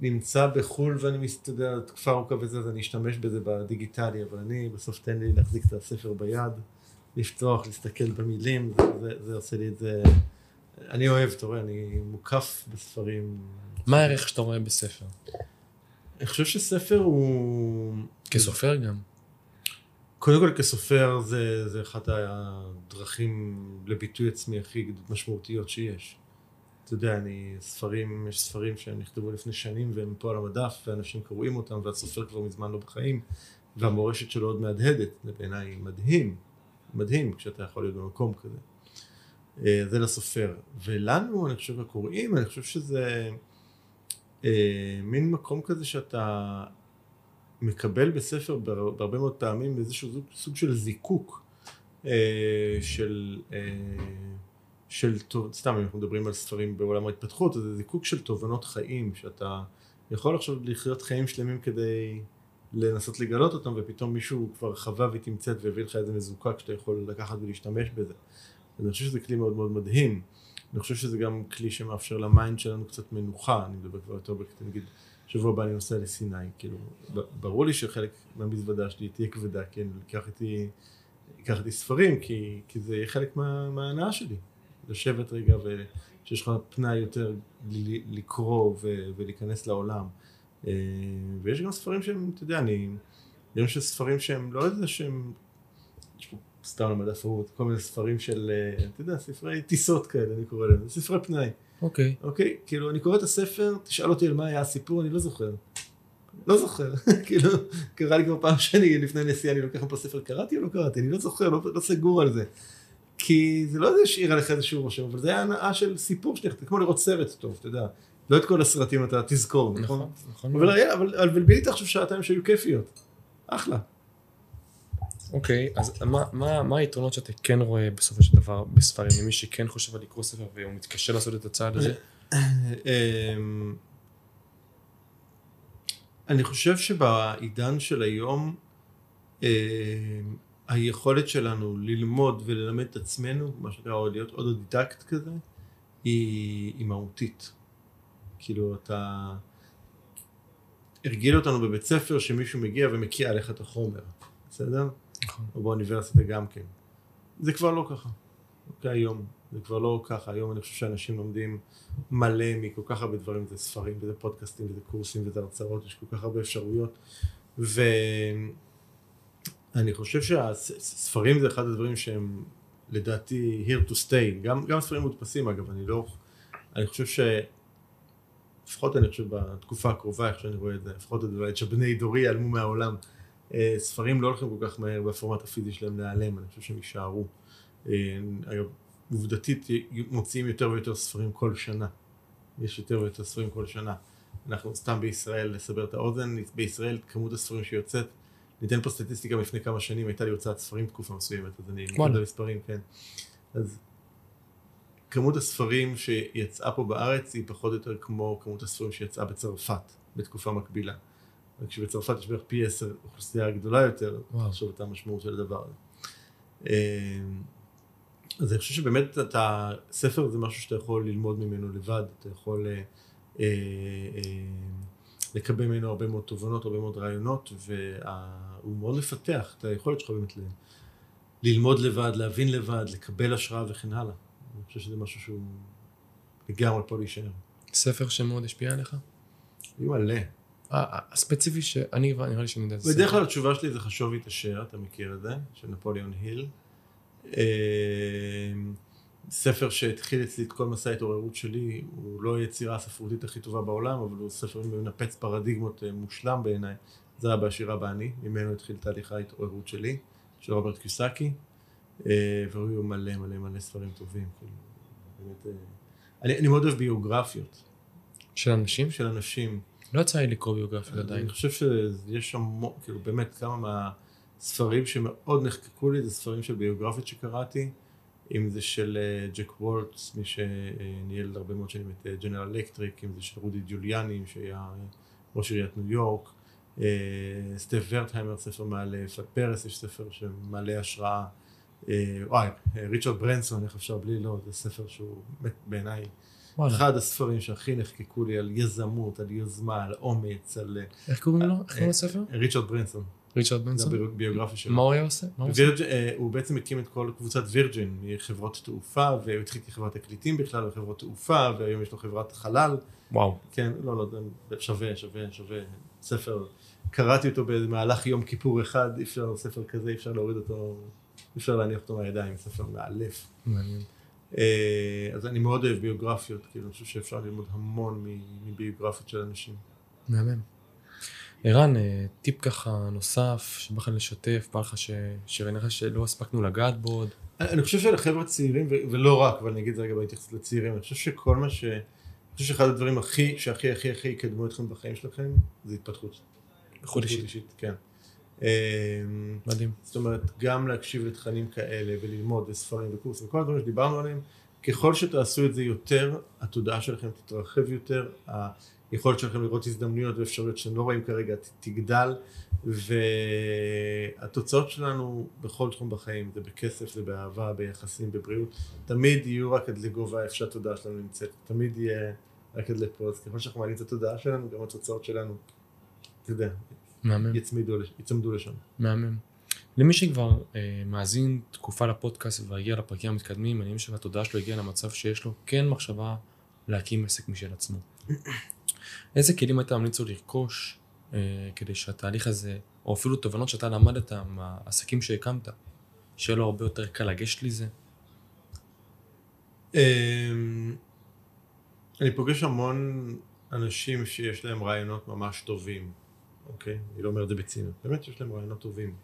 [SPEAKER 2] נמצא בחו"ל ואני מסתדר תקופה ארוכה וזה, אז אני אשתמש בזה בדיגיטלי, אבל אני, בסוף תן לי להחזיק את הספר ביד, לפתוח, להסתכל במילים, זה, זה, זה עושה לי את זה... אני אוהב, אתה רואה, אני מוקף בספרים.
[SPEAKER 1] מה הערך שאתה רואה בספר?
[SPEAKER 2] אני חושב שספר הוא...
[SPEAKER 1] כסופר גם.
[SPEAKER 2] קודם כל כסופר זה, זה אחת הדרכים לביטוי עצמי הכי משמעותיות שיש. אתה יודע, אני, ספרים, יש ספרים שנכתבו לפני שנים והם פה על המדף ואנשים קוראים אותם והסופר כבר מזמן לא בחיים והמורשת שלו עוד מהדהדת, זה בעיניי מדהים, מדהים כשאתה יכול להיות במקום כזה. אה, זה לסופר. ולנו, אני חושב, הקוראים, אני חושב שזה אה, מין מקום כזה שאתה מקבל בספר בהר- בהרבה מאוד פעמים איזשהו סוג, של זיקוק אה, של, אה, של, סתם אם אנחנו מדברים על ספרים בעולם ההתפתחות, אז זה זיקוק של תובנות חיים, שאתה יכול עכשיו לחיות חיים שלמים כדי לנסות לגלות אותם, ופתאום מישהו כבר חווה ותמצת והביא לך איזה מזוקק שאתה יכול לקחת ולהשתמש בזה. אני חושב שזה כלי מאוד מאוד מדהים. אני חושב שזה גם כלי שמאפשר ל mind שלנו קצת מנוחה, אני מדבר כבר יותר נגיד, שבוע הבא אני נוסע לסיני, כאילו, ברור לי שחלק מהמזוודה שלי תהיה כבדה, כי אני אקח איתי, אקח איתי ספרים, כי, כי זה יהיה חלק מה, מההנאה שלי. לשבת רגע ושיש לך פנאי יותר לקרוא ו- ולהיכנס לעולם. אה, ויש גם ספרים שהם, אתה יודע, אני, יש ספרים שהם לא איזה שהם, יש פה סתם למדע פרות, כל מיני ספרים של, אה, אתה יודע, ספרי טיסות כאלה, אני קורא להם, ספרי פנאי.
[SPEAKER 1] אוקיי.
[SPEAKER 2] אוקיי? כאילו, אני קורא את הספר, תשאל אותי על מה היה הסיפור, אני לא זוכר. לא זוכר. [LAUGHS] כאילו, קרה לי כבר פעם שאני, לפני נסיעה, אני לוקח פה ספר, קראתי או לא קראתי? אני לא זוכר, לא, לא סגור על זה. כי זה לא השאיר עליך איזשהו רושם, אבל זה היה הנאה של סיפור שלך, זה כמו לראות סרט טוב, אתה יודע. לא את כל הסרטים אתה תזכור, נכון?
[SPEAKER 1] נכון, נכון.
[SPEAKER 2] אבל היה, אבל, אבל בילית עכשיו שעתיים שהיו כיפיות. אחלה.
[SPEAKER 1] אוקיי, אז מה- מה מה היתרונות שאתה כן רואה בסופו של דבר בספרים, למי שכן חושב על לקרוא ספר והוא מתקשה לעשות את הצעד הזה? [COUGHS]
[SPEAKER 2] אמ, אני חושב שבעידן של היום, אמ, היכולת שלנו ללמוד וללמד את עצמנו, מה שנקרא, או להיות אוטודידקט כזה, היא, היא מהותית. כאילו, אתה... הרגיל אותנו בבית ספר שמישהו מגיע ומקיא עליך את החומר, בסדר?
[SPEAKER 1] נכון.
[SPEAKER 2] או באוניברסיטה גם כן. זה כבר לא ככה. אוקיי, היום. זה כבר לא ככה. היום אני חושב שאנשים לומדים מלא מכל כך הרבה דברים, זה ספרים, וזה פודקאסטים, וזה קורסים, וזה הרצאות, יש כל כך הרבה אפשרויות. ואני חושב שהספרים זה אחד הדברים שהם לדעתי here to stay. גם, גם ספרים מודפסים אגב, אני לא... אני חושב ש... לפחות אני חושב בתקופה הקרובה, איך שאני רואה את זה, לפחות את שבני דורי ייעלמו מהעולם. אה, ספרים לא הולכים כל כך מהר בפורמט הפיזי שלהם להיעלם, אני חושב שהם יישארו. אה, אגב, עובדתית מוציאים יותר ויותר ספרים כל שנה. יש יותר ויותר ספרים כל שנה. אנחנו סתם בישראל, לסבר את האוזן, בישראל כמות הספרים שיוצאת, ניתן פה סטטיסטיקה לפני כמה שנים, הייתה לי הוצאת ספרים תקופה מסוימת, אז אני
[SPEAKER 1] וואלה.
[SPEAKER 2] מודה מספרים, כן. אז כמות הספרים שיצאה פה בארץ היא פחות או יותר כמו כמות הספרים שיצאה בצרפת בתקופה מקבילה. רק שבצרפת יש בערך פי עשר אוכלוסייה גדולה יותר. לחשוב את המשמעות של הדבר הזה. אה, אז אני חושב שבאמת אתה, ספר זה משהו שאתה יכול ללמוד ממנו לבד, אתה יכול אה, אה, אה, לקבל ממנו הרבה מאוד תובנות, הרבה מאוד רעיונות, והוא מאוד מפתח את היכולת שלך באמת ל- ללמוד לבד, להבין לבד, לקבל השראה וכן הלאה. אני חושב שזה משהו שהוא לגמרי פה להישאר.
[SPEAKER 1] ספר שמאוד השפיע עליך?
[SPEAKER 2] היו מלא.
[SPEAKER 1] הספציפי שאני, נראה לי שאני יודע את זה.
[SPEAKER 2] בדרך כלל התשובה שלי זה חשוב והתעשר, אתה מכיר את זה? של נפוליאון היל. אה, ספר שהתחיל אצלי את כל מסע ההתעוררות שלי, הוא לא היצירה הספרותית הכי טובה בעולם, אבל הוא ספר מנפץ פרדיגמות אה, מושלם בעיניי. זה היה בעשירה באני, ממנו התחיל תהליך ההתעוררות שלי, של רוברט קיוסקי, אה, והיו מלא מלא מלא ספרים טובים. כאילו, באמת, אני, אני מאוד אוהב ביוגרפיות
[SPEAKER 1] של אנשים?
[SPEAKER 2] של אנשים.
[SPEAKER 1] לא יצא לי לקרוא ביוגרפיות עדיין.
[SPEAKER 2] אני חושב שיש המון, כאילו באמת כמה מהספרים שמאוד נחקקו לי, זה ספרים של ביוגרפיות שקראתי, אם זה של אה, ג'ק וולטס, מי שניהל הרבה מאוד שנים את ג'נרל אלקטריק, אם זה של רודי ג'וליאני, שהיה אה, ראש עיריית ניו יורק, אה, סטף ורטהיימר, ספר מעלה, פלק פרס, יש ספר שמעלה השראה, אה, וואי, אה, ריצ'רד ברנסון, איך אפשר בלי לא, זה ספר שהוא בעיניי
[SPEAKER 1] וואלה.
[SPEAKER 2] אחד הספרים שהכי נחקקו לי על יזמות, על יוזמה, על אומץ, על...
[SPEAKER 1] איך קוראים לו? איך קוראים לספר?
[SPEAKER 2] ריצ'רד ברנסון,
[SPEAKER 1] ריצ'רד
[SPEAKER 2] זה
[SPEAKER 1] בנסון?
[SPEAKER 2] הביוגרפיה שלו.
[SPEAKER 1] מה הוא היה עושה? הוא עושה?
[SPEAKER 2] וירג'- אה, הוא בעצם הקים את כל קבוצת וירג'ין, חברות תעופה, והוא התחיל כחברת תקליטים בכלל, וחברות תעופה, והיום יש לו חברת חלל.
[SPEAKER 1] וואו.
[SPEAKER 2] כן, לא, לא, זה שווה, שווה, שווה. ספר, קראתי אותו במהלך יום כיפור אחד, אי אפשר, ספר כזה, אי אפשר להוריד אותו, אי אפשר להניח אותו מהידיים, ספר מאלף.
[SPEAKER 1] מעניין.
[SPEAKER 2] אה, אז אני מאוד אוהב ביוגרפיות, כאילו, אני חושב שאפשר ללמוד המון מביוגרפיות של אנשים.
[SPEAKER 1] מהמם. ערן, אה, טיפ ככה נוסף שבא לך לשתף, בא לך ש- שראינו לך שלא הספקנו לגעת בו עוד.
[SPEAKER 2] אני אני חושב שלחבר'ה צעירים, ולא רק, אבל אני אגיד את זה רגע בהתייחסות לצעירים, אני חושב שכל מה ש... אני חושב שאחד הדברים הכי, שהכי הכי הכי יקדמו אתכם בחיים שלכם, זה התפתחות.
[SPEAKER 1] איכות אישית.
[SPEAKER 2] כן. אמ,
[SPEAKER 1] מדהים.
[SPEAKER 2] זאת אומרת, גם להקשיב לתכנים כאלה, וללמוד, וספרים וקורסים, וכל הדברים שדיברנו עליהם, ככל שתעשו את זה יותר, התודעה שלכם תתרחב יותר, היכולת שלכם לראות הזדמנויות ואפשרויות שאתם לא רואים כרגע תגדל, והתוצאות שלנו בכל תחום בחיים, זה בכסף, זה באהבה, ביחסים, בבריאות, תמיד יהיו רק עד לגובה איפה שהתודעה שלנו נמצאת, תמיד יהיה רק עד לפה, אז ככל שאנחנו מעלים את התודעה שלנו, גם התוצאות שלנו, אתה יודע,
[SPEAKER 1] מהמם.
[SPEAKER 2] יצמדו לשם.
[SPEAKER 1] מהמם. למי שכבר אה, מאזין תקופה לפודקאסט והגיע לפרקים המתקדמים, אני חושב שהתודעה שלו הגיעה למצב שיש לו כן מחשבה להקים עסק משל עצמו. [CLEARS THROAT] איזה כלים היית ממליץ לו לרכוש אה, כדי שהתהליך הזה, או אפילו תובנות שאתה למדת מהעסקים שהקמת, שיהיה לו הרבה יותר קל לגשת לזה?
[SPEAKER 2] אמ, אני פוגש המון אנשים שיש להם רעיונות ממש טובים, אוקיי? אני לא אומר את זה בציניות, באמת שיש להם רעיונות טובים.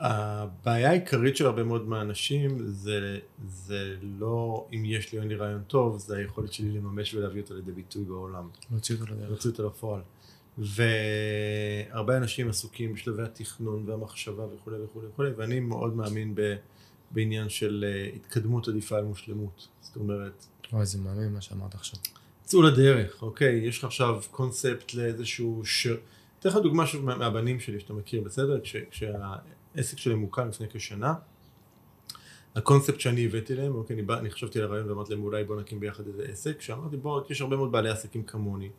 [SPEAKER 2] הבעיה העיקרית של הרבה מאוד מהאנשים זה, זה לא אם יש לי או אין לי רעיון טוב, זה היכולת שלי לממש ולהביא אותו לידי ביטוי בעולם.
[SPEAKER 1] להוציא אותו לדרך.
[SPEAKER 2] להוציא אותו לפועל. והרבה אנשים עסוקים בשלבי התכנון והמחשבה וכולי וכולי וכולי, ואני מאוד מאמין ב, בעניין של אה, התקדמות עדיפה על מושלמות. זאת אומרת...
[SPEAKER 1] אוי, זה מאמין מה שאמרת עכשיו.
[SPEAKER 2] צאו לדרך, אוקיי? יש לך עכשיו קונספט לאיזשהו ש... אתן לך דוגמה שוב מהבנים שלי שאתה מכיר, בסדר? כש, כשהעסק שלי מוקם לפני כשנה, הקונספט שאני הבאתי להם, אוקיי, אני, בא, אני חשבתי על הרעיון ואמרתי להם אולי בוא נקים ביחד איזה עסק, שאמרתי בוא, יש הרבה מאוד בעלי עסקים כמוני,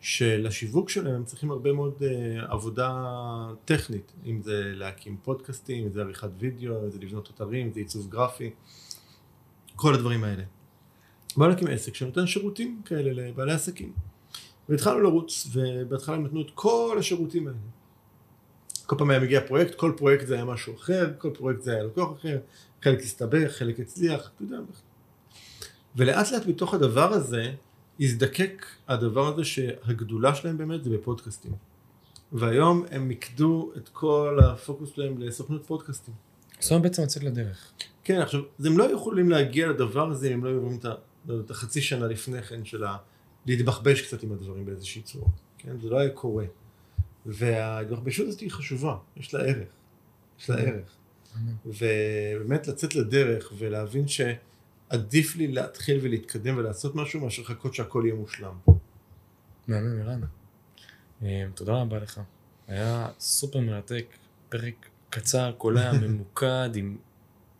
[SPEAKER 2] שלשיווק שלהם הם צריכים הרבה מאוד uh, עבודה טכנית, אם זה להקים פודקאסטים, אם זה עריכת וידאו, אם זה לבנות אתרים, אם זה עיצוב גרפי, כל הדברים האלה. באו להקים עסק שנותן שירותים כאלה לבעלי עסקים. והתחלנו לרוץ, ובהתחלה הם נתנו את כל השירותים האלה. כל פעם היה מגיע פרויקט, כל פרויקט זה היה משהו אחר, כל פרויקט זה היה לקוח אחר, חלק הסתבך, חלק הצליח, אתה יודע. ולאט לאט מתוך הדבר הזה, הזדקק הדבר הזה שהגדולה שלהם באמת זה בפודקאסטים. והיום הם מיקדו את כל הפוקוס שלהם לסוכנות פודקאסטים.
[SPEAKER 1] זאת אומרת בעצם לצאת לדרך.
[SPEAKER 2] כן, עכשיו, הם לא יכולים להגיע לדבר הזה אם הם לא את, את החצי שנה לפני כן של ה... להתבחבש קצת עם הדברים באיזושהי צורה. כן, זה לא היה קורה. וההתבחבשות הזאת היא חשובה, יש לה ערך. יש לה ערך. ובאמת לצאת לדרך ולהבין ש... עדיף לי להתחיל ולהתקדם ולעשות משהו מאשר לחכות שהכל יהיה מושלם.
[SPEAKER 1] מהמם, ערן. אה, תודה רבה לך. היה סופר מרתק, פרק קצר, קולע, [LAUGHS] ממוקד, עם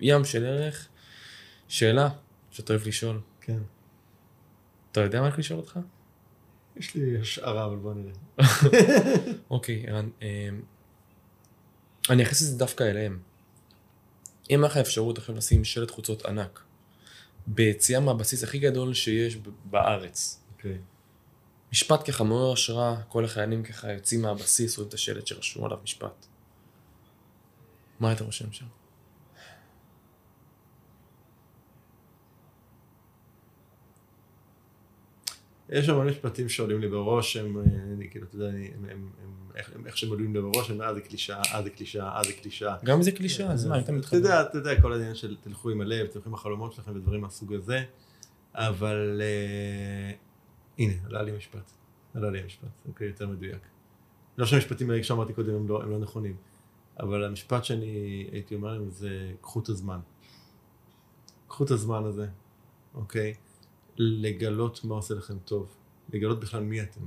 [SPEAKER 1] ים של ערך. שאלה שאתה אוהב לשאול.
[SPEAKER 2] כן.
[SPEAKER 1] אתה יודע מה רק לשאול אותך?
[SPEAKER 2] יש לי השערה, אבל בוא נראה. [LAUGHS]
[SPEAKER 1] אוקיי, ערן. אה, אני אכניס את זה דווקא אליהם. אם היה לך אפשרות עכשיו לשים שלט חוצות ענק ביציאה מהבסיס הכי גדול שיש בארץ.
[SPEAKER 2] Okay. אוקיי.
[SPEAKER 1] משפט ככה מעורר השראה, כל החיילים ככה יוצאים מהבסיס, רואים את השלט שרשום עליו משפט. מה היית רושם שם?
[SPEAKER 2] יש המון משפטים שעולים לי בראש, הם, אני כאילו, אתה יודע, הם, הם, הם, איך, הם, איך שהם עולים לי בראש, הם אה זה קלישאה, אה זה קלישאה, אה זה קלישאה.
[SPEAKER 1] גם זה קלישאה, אז מה, היית מתחבר.
[SPEAKER 2] אתה יודע, אתה יודע, כל העניין של תלכו עם הלב, תלכו עם החלומות שלכם ודברים מהסוג הזה, אבל אה, הנה, עלה לי משפט, עלה לי משפט, אוקיי, יותר מדויק. לא שהמשפטים האלה שאמרתי קודם הם לא, הם לא נכונים, אבל המשפט שאני הייתי אומר להם זה קחו את הזמן. קחו את הזמן הזה, אוקיי? לגלות מה עושה לכם טוב, לגלות בכלל מי אתם.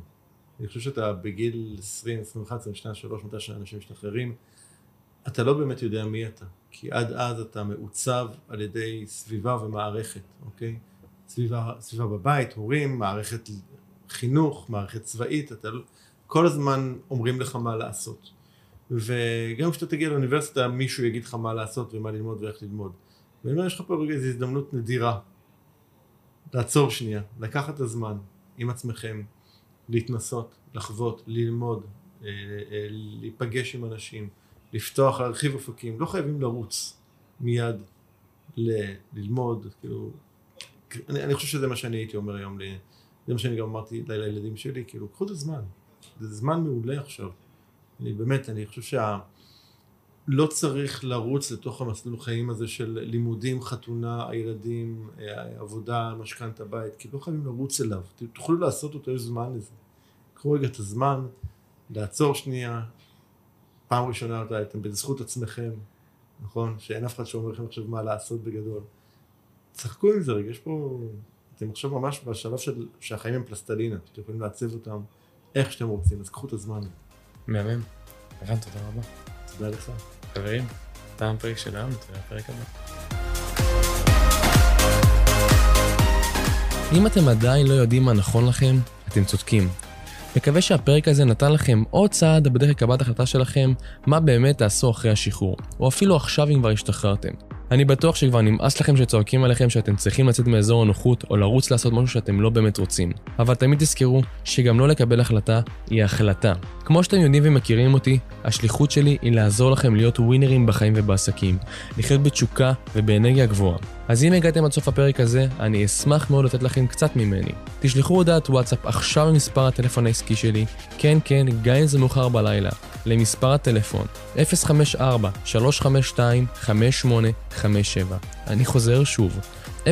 [SPEAKER 2] אני חושב שאתה בגיל 20, 21, 22, 23, מתי שאנשים משתחררים, אתה לא באמת יודע מי אתה, כי עד אז אתה מעוצב על ידי סביבה ומערכת, אוקיי? סביבה, סביבה בבית, הורים, מערכת חינוך, מערכת צבאית, אתה לא, כל הזמן אומרים לך מה לעשות. וגם כשאתה תגיע לאוניברסיטה מישהו יגיד לך מה לעשות ומה ללמוד ואיך ללמוד. ואני אומר, יש לך פה איזו הזדמנות נדירה לעצור שנייה, לקחת את הזמן עם עצמכם, להתנסות, לחוות, ללמוד, אה, אה, להיפגש עם אנשים, לפתוח, להרחיב אופקים, לא חייבים לרוץ מיד ל- ללמוד, כאילו, אני, אני חושב שזה מה שאני הייתי אומר היום, זה מה שאני גם אמרתי לילדים שלי, כאילו, קחו את הזמן, זה זמן מעולה עכשיו, אני באמת, אני חושב שה... לא צריך לרוץ לתוך המסלול חיים הזה של לימודים, חתונה, הילדים, אה, עבודה, משכנתה בית, כי לא חייבים לרוץ אליו, תוכלו לעשות אותו, יש זמן לזה. קחו רגע את הזמן, לעצור שנייה, פעם ראשונה אתם בזכות עצמכם, נכון? שאין אף אחד שאומר לכם עכשיו מה לעשות בגדול. צחקו עם זה רגע, יש פה, אתם עכשיו ממש בשלב של, שהחיים הם פלסטלינה, שאתם יכולים לעצב אותם איך שאתם רוצים, אז קחו את הזמן.
[SPEAKER 1] מהמם. ערן, תודה רבה.
[SPEAKER 2] תודה לך.
[SPEAKER 1] חברים, תם פרק של היום, נתראה בפרק הבא. אם אתם עדיין לא יודעים מה נכון לכם, אתם צודקים. מקווה שהפרק הזה נתן לכם עוד צעד בדרך לקבלת החלטה שלכם מה באמת תעשו אחרי השחרור, או אפילו עכשיו אם כבר השתחררתם. אני בטוח שכבר נמאס לכם שצועקים עליכם שאתם צריכים לצאת מאזור הנוחות או לרוץ לעשות משהו שאתם לא באמת רוצים. אבל תמיד תזכרו שגם לא לקבל החלטה היא החלטה. כמו שאתם יודעים ומכירים אותי, השליחות שלי היא לעזור לכם להיות ווינרים בחיים ובעסקים, לחיות בתשוקה ובאנרגיה גבוהה. אז אם הגעתם עד סוף הפרק הזה, אני אשמח מאוד לתת לכם קצת ממני. תשלחו הודעת וואטסאפ עכשיו למספר הטלפון העסקי שלי, כן כן, גם אם זה מאוחר בלילה, למספר הטלפון 054-352-5857. אני חוזר שוב, 054-352-5857.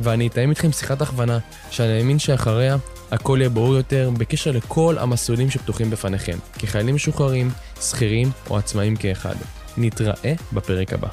[SPEAKER 1] ואני אתאם איתכם שיחת הכוונה, שאני מאמין שאחריה הכל יהיה ברור יותר בקשר לכל המסלולים שפתוחים בפניכם, כחיילים משוחררים, שכירים או עצמאים כאחד. נתראה בפרק הבא.